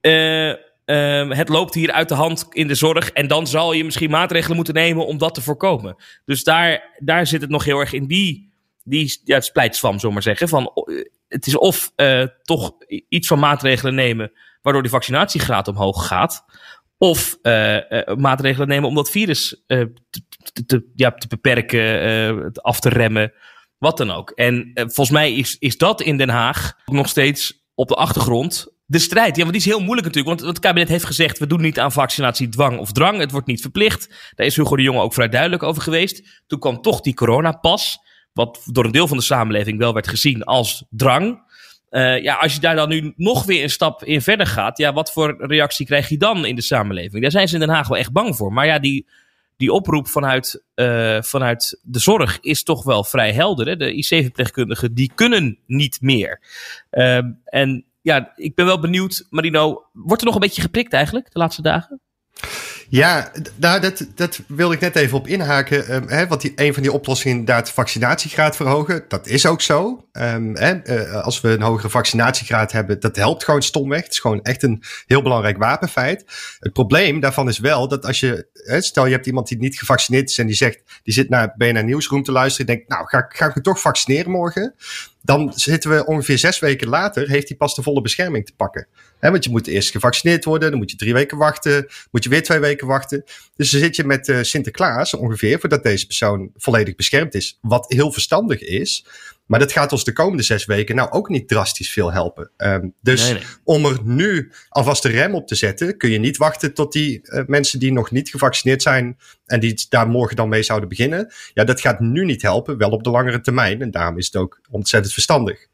Um, het loopt hier uit de hand in de zorg. En dan zal je misschien maatregelen moeten nemen om dat te voorkomen. Dus daar, daar zit het nog heel erg in die die ja, het splijtswam, zomaar zeggen. Van, het is of uh, toch iets van maatregelen nemen waardoor die vaccinatiegraad omhoog gaat. Of uh, maatregelen nemen om dat virus te, te, ja, te beperken, af te remmen, wat dan ook. En volgens mij is, is dat in Den Haag nog steeds op de achtergrond de strijd. Ja, want die is heel moeilijk natuurlijk. Want het kabinet heeft gezegd: we doen niet aan vaccinatie dwang of drang. Het wordt niet verplicht. Daar is Hugo de Jonge ook vrij duidelijk over geweest. Toen kwam toch die coronapas wat door een deel van de samenleving wel werd gezien als drang. Uh, ja, als je daar dan nu nog weer een stap in verder gaat, ja, wat voor reactie krijg je dan in de samenleving? Daar zijn ze in Den Haag wel echt bang voor. Maar ja, die, die oproep vanuit, uh, vanuit de zorg is toch wel vrij helder. Hè? De IC-verpleegkundigen die kunnen niet meer. Uh, en ja, ik ben wel benieuwd, Marino, wordt er nog een beetje geprikt eigenlijk de laatste dagen? Ja, nou, dat, dat wilde ik net even op inhaken. Um, hè, want die, een van die oplossingen inderdaad vaccinatiegraad verhogen. Dat is ook zo. Um, hè, uh, als we een hogere vaccinatiegraad hebben, dat helpt gewoon stomweg. Het is gewoon echt een heel belangrijk wapenfeit. Het probleem daarvan is wel dat als je, hè, stel je hebt iemand die niet gevaccineerd is en die zegt, die zit naar BNR Nieuwsroom te luisteren en denkt, nou, ga, ga ik me toch vaccineren morgen? Dan zitten we ongeveer zes weken later, heeft hij pas de volle bescherming te pakken. He, want je moet eerst gevaccineerd worden, dan moet je drie weken wachten, moet je weer twee weken wachten. Dus dan zit je met uh, Sinterklaas ongeveer voordat deze persoon volledig beschermd is. Wat heel verstandig is. Maar dat gaat ons de komende zes weken nou ook niet drastisch veel helpen. Um, dus nee, nee. om er nu alvast de rem op te zetten, kun je niet wachten tot die uh, mensen die nog niet gevaccineerd zijn en die daar morgen dan mee zouden beginnen. Ja, dat gaat nu niet helpen, wel op de langere termijn. En daarom is het ook ontzettend verstandig.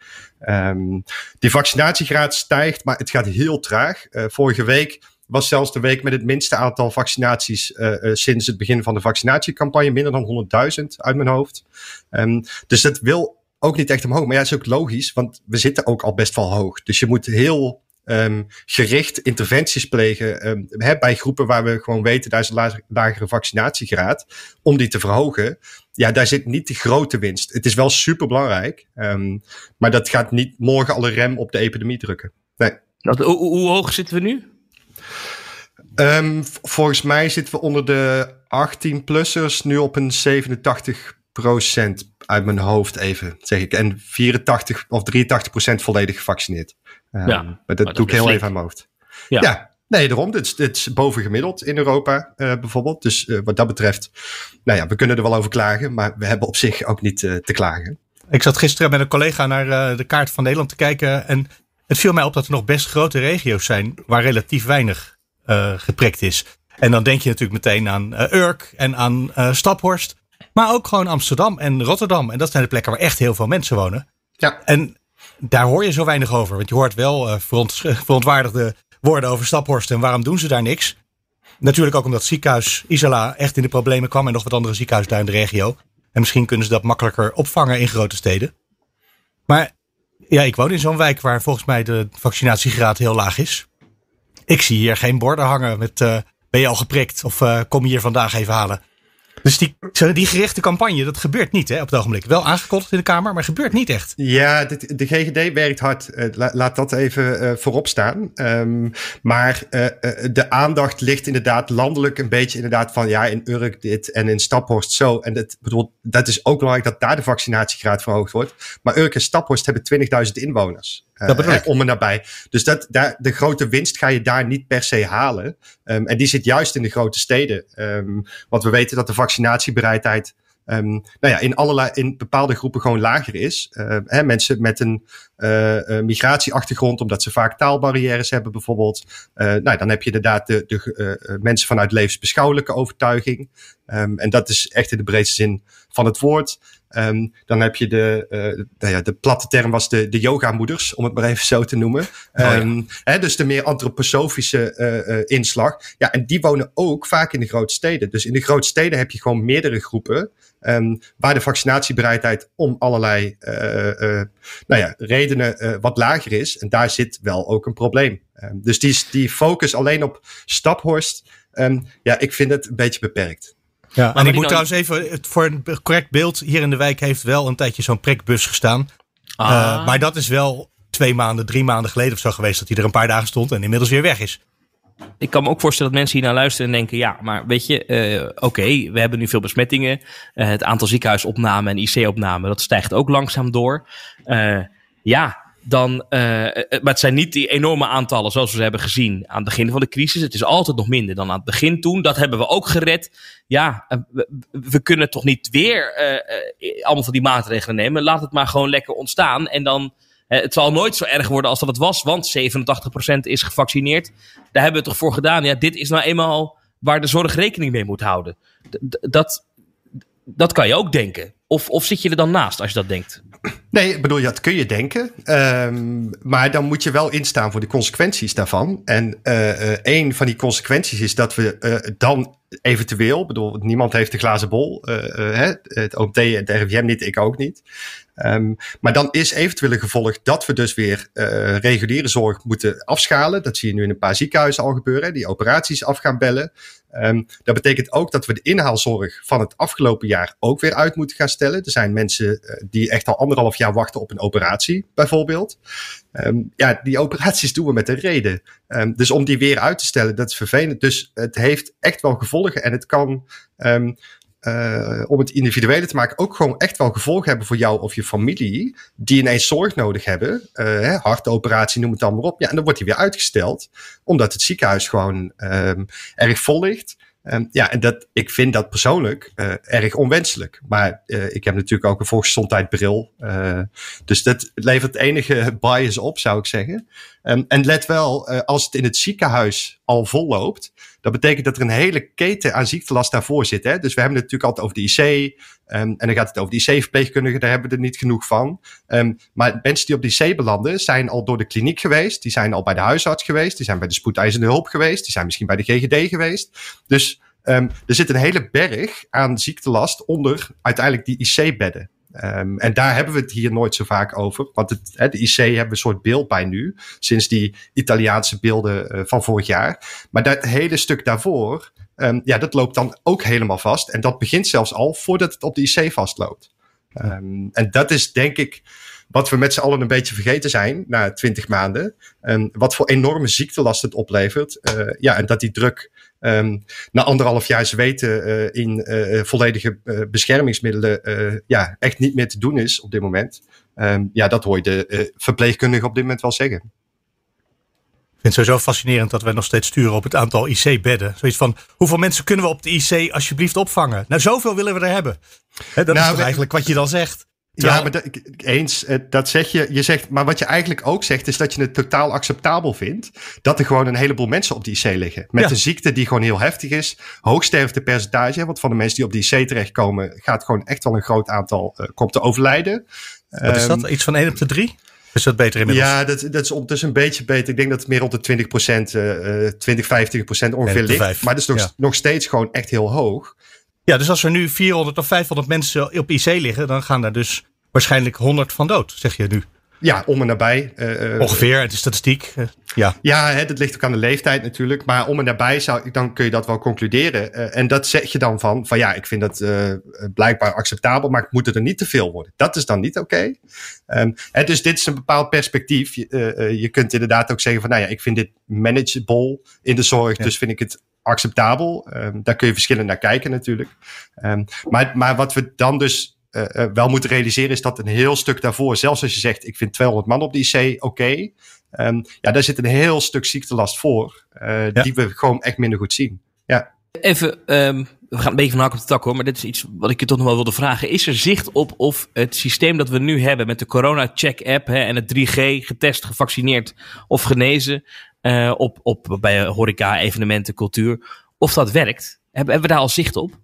Um, die vaccinatiegraad stijgt, maar het gaat heel traag. Uh, vorige week was zelfs de week met het minste aantal vaccinaties uh, uh, sinds het begin van de vaccinatiecampagne. Minder dan 100.000 uit mijn hoofd. Um, dus dat wil ook niet echt omhoog. Maar ja, dat is ook logisch, want we zitten ook al best wel hoog. Dus je moet heel um, gericht interventies plegen um, hè, bij groepen waar we gewoon weten, daar is een lagere vaccinatiegraad, om die te verhogen. Ja, daar zit niet de grote winst. Het is wel super belangrijk, um, maar dat gaat niet morgen alle rem op de epidemie drukken. Nee. Dat, hoe, hoe hoog zitten we nu? Um, volgens mij zitten we onder de 18-plussers nu op een 87 procent uit mijn hoofd even, zeg ik. En 84 of 83 procent volledig gevaccineerd. Um, ja, maar dat maar doe ik heel even aan mijn hoofd. Ja. ja. Nee, daarom. Dit is, dit is bovengemiddeld in Europa uh, bijvoorbeeld. Dus uh, wat dat betreft, nou ja, we kunnen er wel over klagen. Maar we hebben op zich ook niet uh, te klagen. Ik zat gisteren met een collega naar de kaart van Nederland te kijken. En het viel mij op dat er nog best grote regio's zijn waar relatief weinig geprikt is. En dan denk je natuurlijk meteen aan Urk en aan Staphorst. Maar ook gewoon Amsterdam en Rotterdam. En dat zijn de plekken waar echt heel veel mensen wonen. Ja. En daar hoor je zo weinig over. Want je hoort wel veront, verontwaardigde woorden over Staphorst. En waarom doen ze daar niks? Natuurlijk ook omdat ziekenhuis Isola echt in de problemen kwam. En nog wat andere ziekenhuizen daar in de regio. En misschien kunnen ze dat makkelijker opvangen in grote steden. Maar ja, ik woon in zo'n wijk waar volgens mij de vaccinatiegraad heel laag is. Ik zie hier geen borden hangen met uh, ben je al geprikt of uh, kom je hier vandaag even halen. Dus die, die gerichte campagne, dat gebeurt niet hè, op het ogenblik. Wel aangekondigd in de Kamer, maar gebeurt niet echt. Ja, de, de GGD werkt hard. La, laat dat even uh, voorop staan. Um, maar uh, de aandacht ligt inderdaad landelijk een beetje inderdaad van... ja, in Urk dit en in Staphorst zo. En dat, bedoel, dat is ook belangrijk dat daar de vaccinatiegraad verhoogd wordt. Maar Urk en Staphorst hebben 20.000 inwoners. Dat bedoel ik. om en nabij. Dus dat, daar, de grote winst ga je daar niet per se halen. Um, en die zit juist in de grote steden. Um, want we weten dat de vaccinatiebereidheid um, nou ja, in, allerlei, in bepaalde groepen gewoon lager is. Uh, hè, mensen met een uh, migratieachtergrond, omdat ze vaak taalbarrières hebben bijvoorbeeld. nou, dan heb je inderdaad de, de mensen vanuit levensbeschouwelijke overtuiging. Um, en dat is echt in de breedste zin van het woord. Um, dan heb je de, uh, nou ja, de platte term was de, de yoga-moeders, om het maar even zo te noemen. Oh, ja. hè, dus de meer antroposofische uh, uh, inslag. Ja, en die wonen ook vaak in de grote steden. Dus in de grote steden heb je gewoon meerdere groepen. Um, waar de vaccinatiebereidheid om allerlei nou ja, redenen wat lager is. En daar zit wel ook een probleem. dus die, die focus alleen op Staphorst, ja, ik vind het een beetje beperkt. Ja, maar en ik moet trouwens even, voor een correct beeld, hier in de wijk heeft wel een tijdje zo'n prikbus gestaan. Ah. Uh, maar dat is wel twee maanden, drie maanden geleden of zo geweest dat hij er een paar dagen stond en inmiddels weer weg is. Ik kan me ook voorstellen dat mensen hier naar luisteren en denken: ja, maar weet je, uh, oké, okay, we hebben nu veel besmettingen. Uh, het aantal ziekenhuisopnamen en IC-opnamen, dat stijgt ook langzaam door. Uh, ja, dan, uh, maar het zijn niet die enorme aantallen zoals we hebben gezien aan het begin van de crisis. Het is altijd nog minder dan aan het begin toen. Dat hebben we ook gered. Ja, we, we kunnen toch niet weer allemaal van die maatregelen nemen. Laat het maar gewoon lekker ontstaan. En dan, het zal nooit zo erg worden als dat het was, want 87% is gevaccineerd. Daar hebben we toch voor gedaan. Ja, dit is nou eenmaal waar de zorg rekening mee moet houden. Dat, dat kan je ook denken. Of, of zit je er dan naast als je dat denkt? Nee, ik bedoel, dat kun je denken. Um, maar dan moet je wel instaan voor de consequenties daarvan. En uh, uh, een van die consequenties is dat we uh, dan eventueel, bedoel, niemand heeft de glazen bol. Het OMT en het RIVM niet, ik ook niet. Um, maar dan is eventueel een gevolg dat we dus weer reguliere zorg moeten afschalen. Dat zie je nu in een paar ziekenhuizen al gebeuren, die operaties af gaan bellen. Um, dat betekent ook dat we de inhaalzorg van het afgelopen jaar ook weer uit moeten gaan stellen. Er zijn mensen uh, die echt al anderhalf jaar wachten op een operatie, bijvoorbeeld. Um, ja, die operaties doen we met een reden. Um, dus om die weer uit te stellen, dat is vervelend. Dus het heeft echt wel gevolgen en het kan uh, om het individuele te maken, ook gewoon echt wel gevolgen hebben voor jou of je familie, die ineens zorg nodig hebben. Uh, hartoperatie, noem het dan maar op. Ja, en dan wordt die weer uitgesteld, omdat het ziekenhuis gewoon um, erg vol ligt. Um, ja, en dat, ik vind dat persoonlijk uh, erg onwenselijk. Maar ik heb natuurlijk ook een volksgezondheidsbril. Uh, dus dat levert enige bias op, zou ik zeggen. Um, en let wel, als het in het ziekenhuis al vol loopt, dat betekent dat er een hele keten aan ziektelast daarvoor zit. Hè? Dus we hebben het natuurlijk altijd over de IC. Um, en dan gaat het over de IC-verpleegkundigen, daar hebben we er niet genoeg van. Um, maar mensen die op de IC belanden, zijn al door de kliniek geweest. Die zijn al bij de huisarts geweest. Die zijn bij de spoedeisende hulp geweest. Die zijn misschien bij de GGD geweest. Dus er zit een hele berg aan ziektelast onder uiteindelijk die IC-bedden. Um, en daar hebben we het hier nooit zo vaak over. Want het, hè, de IC hebben een soort beeld bij nu. Sinds die Italiaanse beelden uh, van vorig jaar. Maar dat hele stuk daarvoor, um, ja, dat loopt dan ook helemaal vast. En dat begint zelfs al voordat het op de IC vastloopt. Um, en dat is denk ik wat we met z'n allen een beetje vergeten zijn na twintig maanden. Wat voor enorme ziektelast het oplevert. Uh, ja, en dat die druk um, na anderhalf jaar zweten uh, in uh, volledige beschermingsmiddelen ja, echt niet meer te doen is op dit moment. Um, ja, dat hoor je de verpleegkundige op dit moment wel zeggen. Ik vind het sowieso fascinerend dat we nog steeds sturen op het aantal IC-bedden. Zoiets van, hoeveel mensen kunnen we op de IC alsjeblieft opvangen? Nou, zoveel willen we er hebben. He, dat nou, is toch eigenlijk wat je dan zegt. Terwijl... Ja, maar dat, eens, eh, dat zeg je. Je zegt, maar wat je eigenlijk ook zegt, is dat je het totaal acceptabel vindt dat er gewoon een heleboel mensen op die IC liggen. Met ja. een ziekte die gewoon heel heftig is. Hoogsterftepercentage, want van de mensen die op die IC terechtkomen, gaat gewoon echt wel een groot aantal uh, komt te overlijden. Wat is dat? Iets van 1 op de 3? Is dat beter inmiddels? Ja, dat, dat is een beetje beter. Ik denk dat het meer rond de 20 procent, uh, 20, 25% ongeveer ligt. 5. Maar dat is nog, ja. nog steeds gewoon echt heel hoog. Ja, dus als er nu 400 of 500 mensen op IC liggen, dan gaan er dus waarschijnlijk 100 van dood, zeg je nu. Ja, om en nabij. Uh, Ongeveer, de statistiek. Uh, ja, ja hè, dat ligt ook aan de leeftijd natuurlijk. Maar om en nabij zou, dan kun je dat wel concluderen. Uh, en dat zeg je dan van, van ja, ik vind dat blijkbaar acceptabel, maar het moet er niet te veel worden. Dat is dan niet oké. Okay. Um, dus dit is een bepaald perspectief. Je, je kunt inderdaad ook zeggen van, nou ja, ik vind dit manageable in de zorg, ja. dus vind ik het acceptabel. Um, daar kun je verschillend naar kijken natuurlijk. Um, maar, maar wat we dan dus uh, uh, wel moeten realiseren is dat een heel stuk daarvoor, zelfs als je zegt ik vind 200 man op die IC oké, okay, um, ja, daar zit een heel stuk ziektelast voor, uh, ja. die we gewoon echt minder goed zien. Ja. Even, we gaan een beetje van hak op de tak hoor, maar dit is iets wat ik je toch nog wel wilde vragen. Is er zicht op of het systeem dat we nu hebben met de corona-check-app en het 3G, getest, gevaccineerd of genezen, op, op, bij horeca, evenementen, cultuur, of dat werkt? Hebben, we daar al zicht op?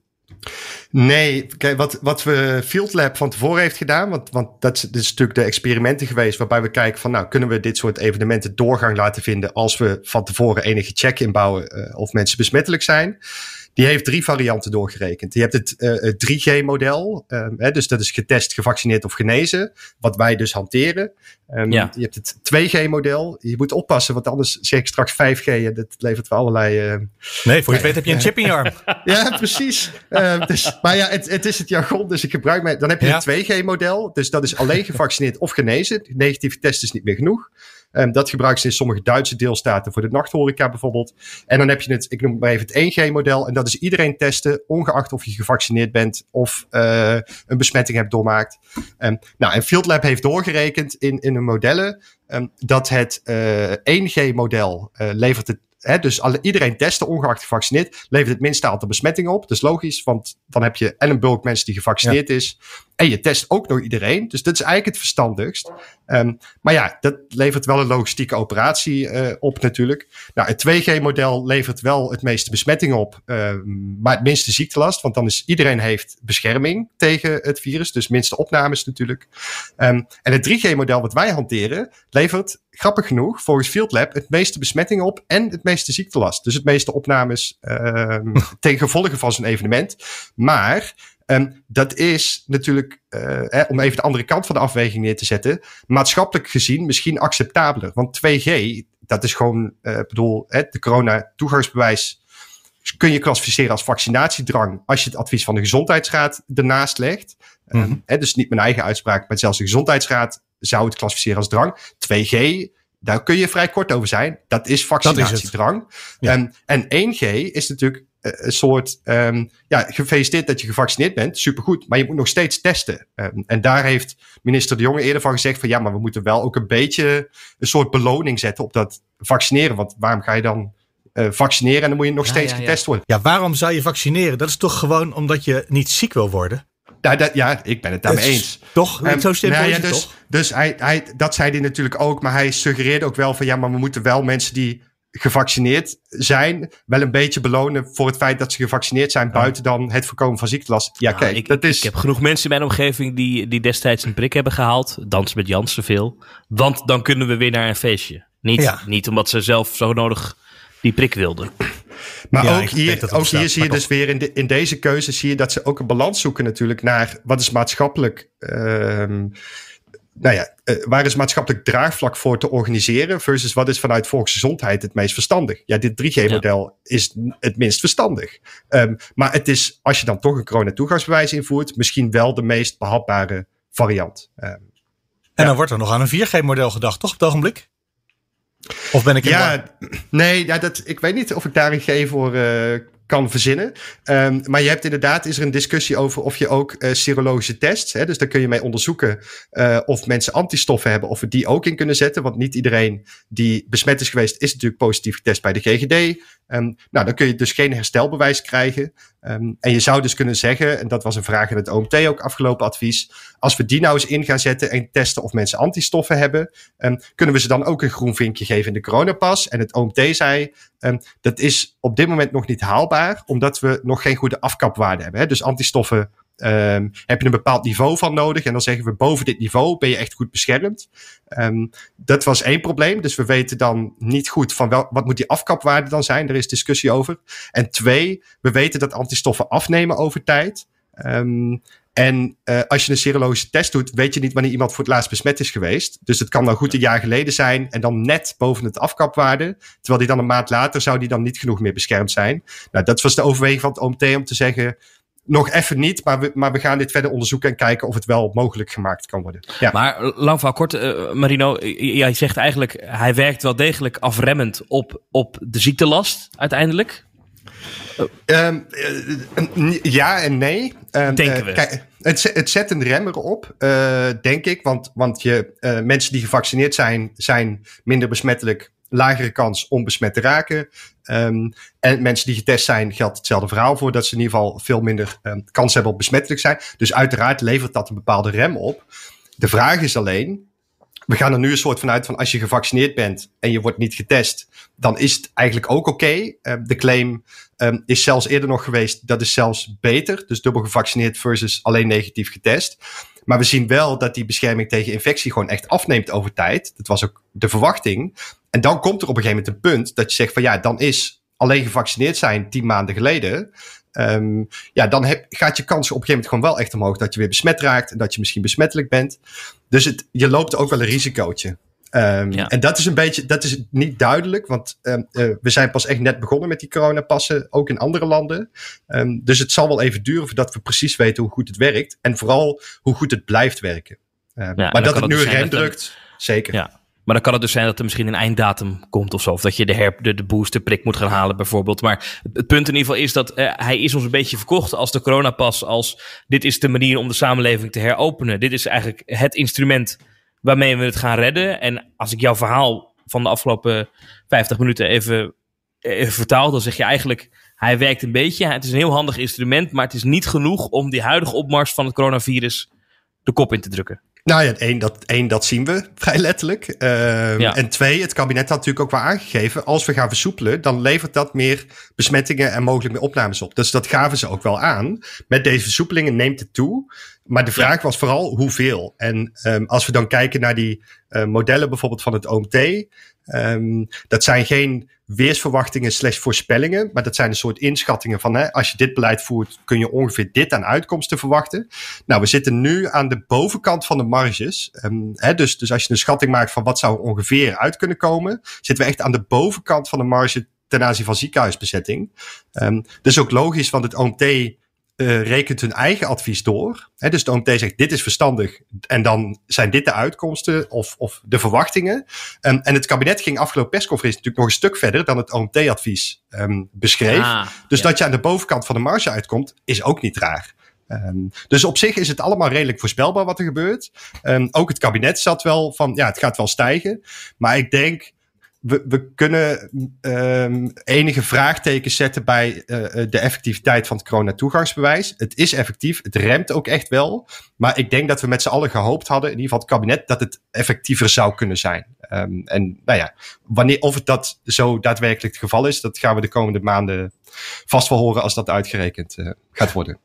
Nee, kijk, wat, wat we Field Lab van tevoren heeft gedaan, want, want dat is, natuurlijk de experimenten geweest waarbij we kijken van, nou, kunnen we dit soort evenementen doorgang laten vinden als we van tevoren enige check inbouwen uh, of mensen besmettelijk zijn. Die heeft drie varianten doorgerekend. Je hebt het, uh, het 3G-model, um, hè, dus dat is getest, gevaccineerd of genezen, wat wij dus hanteren. Um, ja. Je hebt het 2G-model. Je moet oppassen, want anders zeg ik straks 5G en dat levert wel allerlei. Uh, nee, voor je weet heb je een chip in je arm. ja, precies. Uh, dus, maar ja, het, het, is het jargon, dus ik gebruik mij. Dan heb je ja. het 2G-model, dus dat is alleen gevaccineerd of genezen. Negatieve test is niet meer genoeg. Um, dat gebruiken ze in sommige Duitse deelstaten voor de nachthoreca bijvoorbeeld. En dan heb je het, ik noem het maar even het 1G-model. En dat is iedereen testen, ongeacht of je gevaccineerd bent of uh, een besmetting hebt doormaakt. Um, nou, en Field Lab heeft doorgerekend in, in hun modellen um, dat het uh, 1G-model uh, levert het Dus alle, iedereen testen, ongeacht gevaccineerd, levert het minste aantal besmettingen op. Dat is logisch, want dan heb je en een bulk mensen die gevaccineerd ja. is. En je test ook nog iedereen. Dus dat is eigenlijk het verstandigst. Um, maar ja, dat levert wel een logistieke operatie uh, op natuurlijk. Nou, het 2G-model levert wel het meeste besmetting op, uh, maar het minste ziektelast. Want dan is iedereen heeft bescherming tegen het virus. Dus minste opnames natuurlijk. Um, en het 3G-model wat wij hanteren, levert grappig genoeg volgens Field Lab het meeste besmetting op en het meeste ziektelast. Dus het meeste opnames uh, ten gevolge van zo'n evenement. Maar Um, dat is natuurlijk, uh, om even de andere kant van de afweging neer te zetten, maatschappelijk gezien misschien acceptabeler. Want 2G, dat is gewoon, uh, bedoel, hè, de corona-toegangsbewijs kun je klassificeren als vaccinatiedrang als je het advies van de gezondheidsraad ernaast legt. Mm -hmm. um, hè, dus niet mijn eigen uitspraak, maar zelfs de gezondheidsraad zou het klassificeren als drang. 2G, daar kun je vrij kort over zijn. Dat is vaccinatiedrang. Dat is ja. um, en 1G is natuurlijk een soort, um, ja, gefeliciteerd dat je gevaccineerd bent, supergoed, maar je moet nog steeds testen. Um, en daar heeft minister De Jonge eerder van gezegd van ja, maar we moeten wel ook een beetje een soort beloning zetten op dat vaccineren. Want waarom ga je dan uh, vaccineren en dan moet je nog ja, steeds ja, getest worden? Ja, waarom zou je vaccineren? Dat is toch gewoon omdat je niet ziek wil worden? Nou, dat, ja, ik ben het daarmee eens. Toch? Um, zo simpel nou, ja, dus, toch? Dus hij, hij, dat zei hij natuurlijk ook, maar hij suggereerde ook wel van ja, maar we moeten wel mensen die gevaccineerd zijn, wel een beetje belonen voor het feit dat ze gevaccineerd zijn, buiten dan het voorkomen van ziektelast. Ja, nou, kijk, ik, dat is. Ik heb genoeg mensen in mijn omgeving die, die destijds een prik hebben gehaald. Dans met Jans veel. Want dan kunnen we weer naar een feestje. Niet, ja. niet omdat ze zelf zo nodig die prik wilden. Maar ja, ook hier, ook hier zie je dus weer in, de, in deze keuze zie je dat ze ook een balans zoeken natuurlijk naar wat is maatschappelijk. Uh, nou ja, uh, waar is maatschappelijk draagvlak voor te organiseren versus wat is vanuit volksgezondheid het meest verstandig? Ja, dit 3G-model ja. is het minst verstandig. Um, maar het is, als je dan toch een corona-toegangsbewijs invoert, misschien wel de meest behapbare variant. Um, en ja. dan wordt er nog aan een 4G-model gedacht, toch op het ogenblik? Of ben ik in Ja, nee, ja, dat, ik weet niet of ik daar een G voor uh, kan verzinnen. Um, maar je hebt inderdaad, is er een discussie over of je ook uh, serologische tests, hè, dus daar kun je mee onderzoeken uh, of mensen antistoffen hebben, of we die ook in kunnen zetten. Want niet iedereen die besmet is geweest, is natuurlijk positief getest bij de GGD. Um, nou, dan kun je dus geen herstelbewijs krijgen. Um, en je zou dus kunnen zeggen, en dat was een vraag in het OMT ook afgelopen advies, als we die nou eens in gaan zetten en testen of mensen antistoffen hebben, um, kunnen we ze dan ook een groen vinkje geven in de coronapas. En het OMT zei, um, dat is op dit moment nog niet haalbaar, omdat we nog geen goede afkapwaarde hebben. Hè? Dus antistoffen Um, heb je een bepaald niveau van nodig. En dan zeggen we boven dit niveau ben je echt goed beschermd. Um, dat was één probleem. Dus we weten dan niet goed van wel, wat moet die afkapwaarde dan zijn. Er is discussie over. En twee, we weten dat antistoffen afnemen over tijd. Um, en uh, als je een serologische test doet, weet je niet wanneer iemand voor het laatst besmet is geweest. Dus het kan dan goed een jaar geleden zijn en dan net boven het afkapwaarde. Terwijl die dan een maand later zou die dan niet genoeg meer beschermd zijn. Nou, dat was de overweging van het OMT om te zeggen, nog even niet, maar we, maar we gaan dit verder onderzoeken en kijken of het wel mogelijk gemaakt kan worden. Ja. Maar lang van kort, uh, Marino, jij zegt eigenlijk, hij werkt wel degelijk afremmend op, op de ziektelast uiteindelijk. Um, uh, ja en nee. Um, Denken we. Kijk, het, het zet een remmer op, denk ik. Want, want je, mensen die gevaccineerd zijn, zijn minder besmettelijk lagere kans om besmet te raken. Um, en mensen die getest zijn, geldt hetzelfde verhaal voor. Dat ze in ieder geval veel minder um, kans hebben op besmettelijk zijn. Dus uiteraard levert dat een bepaalde rem op. De vraag is alleen, we gaan er nu een soort van uit van als je gevaccineerd bent en je wordt niet getest, dan is het eigenlijk ook oké. Uh, de claim is zelfs eerder nog geweest, dat is zelfs beter. Dus dubbel gevaccineerd versus alleen negatief getest. Maar we zien wel dat die bescherming tegen infectie gewoon echt afneemt over tijd. Dat was ook de verwachting. En dan komt er op een gegeven moment een punt dat je zegt van ja, dan is alleen gevaccineerd zijn tien maanden geleden. Um, ja, dan heb, gaat je kans op een gegeven moment gewoon wel echt omhoog dat je weer besmet raakt en dat je misschien besmettelijk bent. Dus je loopt ook wel een risicootje. Um, ja. En dat is een beetje, dat is niet duidelijk, want um, uh, we zijn pas echt net begonnen met die coronapassen, ook in andere landen. Um, dus het zal wel even duren voordat we precies weten hoe goed het werkt en vooral hoe goed het blijft werken. Ja, maar dat het nu een rem drukt, zeker. Ja. Maar dan kan het dus zijn dat er misschien een einddatum komt of zo. Of dat je de, her, de, de boosterprik moet gaan halen bijvoorbeeld. Maar het, het punt in ieder geval is dat uh, hij is ons een beetje verkocht als de coronapas. Als dit is de manier om de samenleving te heropenen. Dit is eigenlijk het instrument waarmee we het gaan redden. En als ik jouw verhaal van de afgelopen 50 minuten even, even vertaal, dan zeg je eigenlijk, hij werkt een beetje. Het is een heel handig instrument, maar het is niet genoeg om die huidige opmars van het coronavirus de kop in te drukken. Nou ja, één dat, één, dat zien we vrij letterlijk. Ehm, Ja. En twee, het kabinet had natuurlijk ook wel aangegeven... als we gaan versoepelen, dan levert dat meer besmettingen... en mogelijk meer opnames op. Dus dat gaven ze ook wel aan. Met deze versoepelingen neemt het toe. Maar de vraag was vooral hoeveel. En ehm, als we dan kijken naar die eh, modellen bijvoorbeeld van het OMT... ehm, dat zijn geen weersverwachtingen slash voorspellingen... maar dat zijn een soort inschattingen van... Hè, als je dit beleid voert, kun je ongeveer dit aan uitkomsten verwachten. Nou, we zitten nu aan de bovenkant van de marges. Ehm, hè, dus, dus als je een schatting maakt van wat zou er ongeveer uit kunnen komen... zitten we echt aan de bovenkant van de marge ten aanzien van ziekenhuisbezetting. Ehm dus ook logisch, want het OMT eh, rekent hun eigen advies door. Hè, dus de OMT zegt dit is verstandig en dan zijn dit de uitkomsten of, of de verwachtingen. Ehm, en het kabinet ging afgelopen persconferentie natuurlijk nog een stuk verder dan het OMT-advies ehm, beschreef. Ah, dus ja. dat je aan de bovenkant van de marge uitkomt, is ook niet raar. Ehm, dus op zich is het allemaal redelijk voorspelbaar wat er gebeurt. Ook het kabinet zat wel van, ja, het gaat wel stijgen. Maar ik denk, we, we kunnen ehm, enige vraagtekens zetten bij eh, eh, de effectiviteit van het coronatoegangsbewijs. Het is effectief, het remt ook echt wel. Maar ik denk dat we met z'n allen gehoopt hadden, in ieder geval het kabinet, dat het effectiever zou kunnen zijn. Ehm, en nou ja, wanneer, of het dat zo daadwerkelijk het geval is, dat gaan we de komende maanden vast wel horen als dat uitgerekend eh, gaat worden.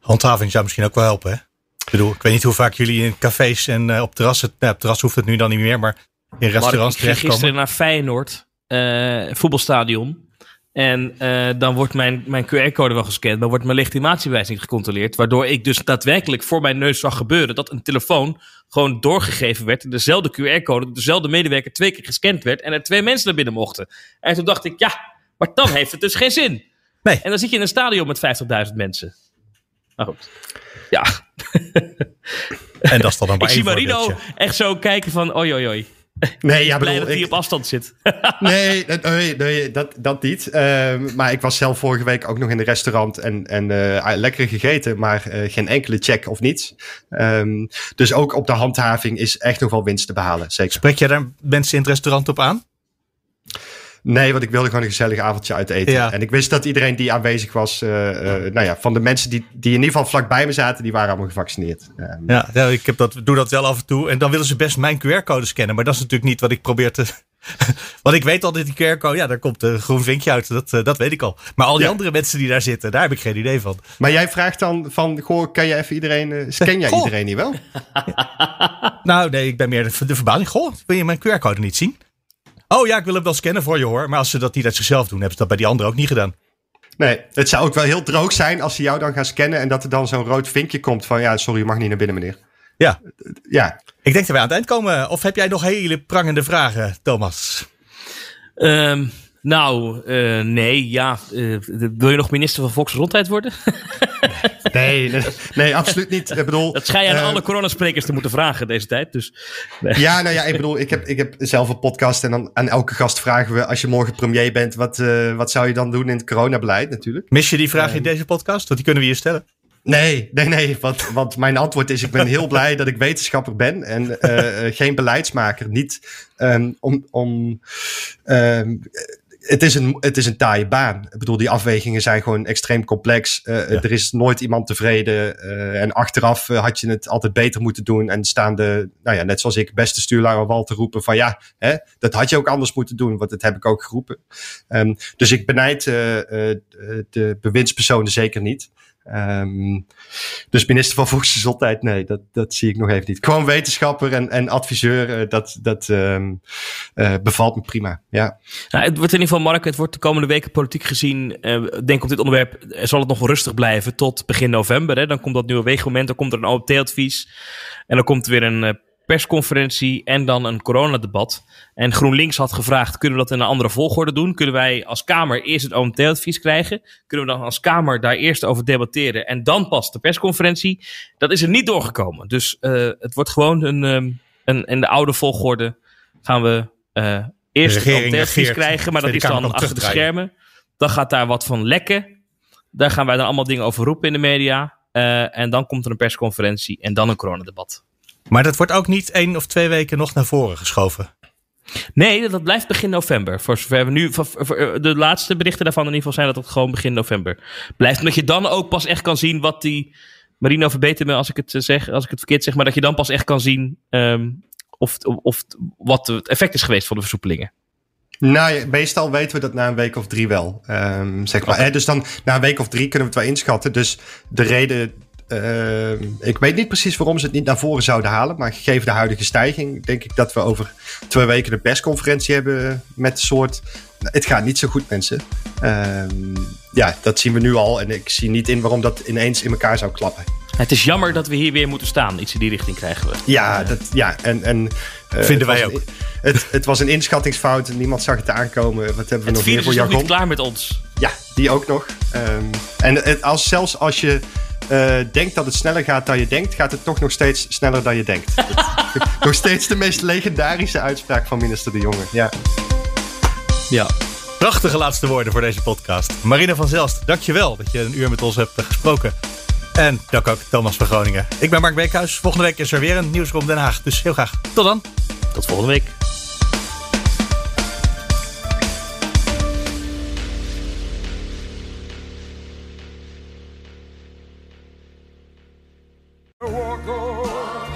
Handhaving zou misschien ook wel helpen, hè? Ik bedoel, ik weet niet hoe vaak jullie in cafés en op terrassen... Nou, op terras hoeft het nu dan niet meer, maar in restaurants Mark, ik ging terechtkomen. gisteren naar Feyenoord, eh, voetbalstadion. En eh, dan wordt mijn, mijn QR-code wel gescand, maar wordt mijn legitimatiebewijs niet gecontroleerd. Waardoor ik dus daadwerkelijk voor mijn neus zag gebeuren dat een telefoon gewoon doorgegeven werd. Dezelfde QR-code, dezelfde medewerker twee keer gescand werd en er twee mensen naar binnen mochten. En toen dacht ik, ja, maar dan heeft het dus geen zin. Nee. En dan zit je in een stadion met 50.000 mensen. Maar goed. Ja. En dat is dan maar Ik zie Marino echt zo kijken van, oi, oi, oi. Nee, ja, Blij bedoel, dat hij ik- op afstand zit. Nee, dat- nee, nee dat, dat niet. Ehm, maar ik was zelf vorige week ook nog in een restaurant en, en eh, lekker gegeten, maar eh, geen enkele check of niets. Ehm, dus ook op de handhaving is echt nog wel winst te behalen, zeker. Spreek jij daar mensen in het restaurant op aan? Nee, want ik wilde gewoon een gezellig avondje uit eten. Ja. En ik wist dat iedereen die aanwezig was, eh, eh, nou ja, van de mensen die, die in ieder geval vlakbij me zaten, die waren allemaal gevaccineerd. Ehm, Ja, ja ik heb dat, doe dat wel af en toe. En dan willen ze best mijn QR-code scannen. Maar dat is natuurlijk niet wat ik probeer te... Want ik weet altijd die QR-code, ja, daar komt een groen vinkje uit. Dat, eh, dat weet ik al. Maar al die Ja. andere mensen die daar zitten, daar heb ik geen idee van. Maar jij vraagt dan van, goh, kan je even iedereen, scan jij Goh. iedereen niet wel? Nou, nee, ik ben meer de, de verbazing. Goh, wil je mijn QR-code niet zien? Oh ja, ik wil hem wel scannen voor je hoor. Maar als ze dat niet uit zichzelf doen, hebben ze dat bij die anderen ook niet gedaan. Nee, het zou ook wel heel droog zijn als ze jou dan gaan scannen en dat er dan zo'n rood vinkje komt van, ja, sorry, je mag niet naar binnen, meneer. Ja. Ja, Ik denk dat wij aan het eind komen. Of heb jij nog hele prangende vragen, Thomas? Ehm, nou, eh, nee, ja. eh, wil je nog minister van Volksgezondheid worden? nee, nee, nee, absoluut niet. Ik bedoel, Dat schijn je aan eh, alle coronasprekers te moeten vragen deze tijd. Dus, nee. Ja, nou ja, ik bedoel, ik heb, ik heb zelf een podcast en dan aan elke gast vragen we, als je morgen premier bent, wat, eh, wat zou je dan doen in het coronabeleid natuurlijk? Mis je die vraag in deze podcast? Want die kunnen we hier stellen. Nee, nee, nee, want, want mijn antwoord is, ik ben heel blij dat ik wetenschapper ben en eh, eh, geen beleidsmaker. Niet ehm, om, om ehm, het is, een, het is een taaie baan. Ik bedoel, die afwegingen zijn gewoon extreem complex. Eh, Er is nooit iemand tevreden. eh, en achteraf eh, had je het altijd beter moeten doen. En staan de, nou ja, net zoals ik, beste stuurlaar op wal te roepen van ja, hè, dat had je ook anders moeten doen. Want dat heb ik ook geroepen. Ehm, dus ik benijd eh, eh, de bewindspersonen zeker niet. Ehm, dus minister van Volksgezondheid, nee, dat, dat zie ik nog even niet. Gewoon wetenschapper en, en adviseur, eh, dat, dat ehm, eh, bevalt me prima. Ja. Nou, het wordt in ieder geval, Mark, het wordt de komende weken politiek gezien. Ik denk op dit onderwerp zal het nog rustig blijven tot begin november. Hè. Dan komt dat nieuwe weegmoment, dan komt er een OMT-advies. En dan komt er weer een persconferentie en dan een coronadebat. En GroenLinks had gevraagd, kunnen we dat in een andere volgorde doen? Kunnen wij als Kamer eerst het OMT-advies krijgen? Kunnen we dan als Kamer daar eerst over debatteren en dan pas de persconferentie? Dat is er niet doorgekomen. Dus eh, het wordt gewoon een, ehm, een, in de oude volgorde gaan we eh, eerst het OMT-advies krijgen, maar dat is dan achter de schermen. Dan gaat daar wat van lekken. Daar gaan wij dan allemaal dingen over roepen in de media. Eh, en dan komt er een persconferentie en dan een coronadebat. Maar dat wordt ook niet één of twee weken nog naar voren geschoven. Nee, dat- blijft begin november. Voor zover we nu. voor- voor- eh, De laatste berichten daarvan in ieder geval zijn dat het gewoon begin november blijft. Omdat je dan ook pas echt kan zien wat die Marino, verbeter me als ik het zeg, als ik het verkeerd zeg, maar dat je dan pas echt kan zien ehm, of, of wat het effect is geweest van de versoepelingen. Nou, meestal weten we dat na een week of drie wel. Um, zeg maar. Dus dan na een week of drie kunnen we het wel inschatten. Dus de reden. Uh, ik weet niet precies waarom ze het niet naar voren zouden halen. Maar gegeven de huidige stijging, denk ik dat we over twee weken een persconferentie hebben met een soort. Het gaat niet zo goed, mensen. Uh, ja, dat zien we nu al. En ik zie niet in waarom dat ineens in elkaar zou klappen. Het is jammer dat we hier weer moeten staan. Iets in die richting krijgen we. Ja, dat, ja en. en uh, Vinden wij ook. Het, het, was een inschattingsfout. Niemand zag het aankomen. Wat hebben we nog meer voor jargon? Het is klaar met ons. Ja, die ook nog. Um, en het, als, zelfs als je uh, denkt dat het sneller gaat dan je denkt, gaat het toch nog steeds sneller dan je denkt. nog steeds de meest legendarische uitspraak van minister De Jonge. Ja. Ja. Prachtige laatste woorden voor deze podcast. Marina van Zelst, dankjewel dat je een uur met ons hebt gesproken. En dank ook Thomas van Groningen. Ik ben Mark Beekhuis. Volgende week is er weer een nieuwsroom Den Haag. Dus heel graag. Tot dan. Tot volgende week.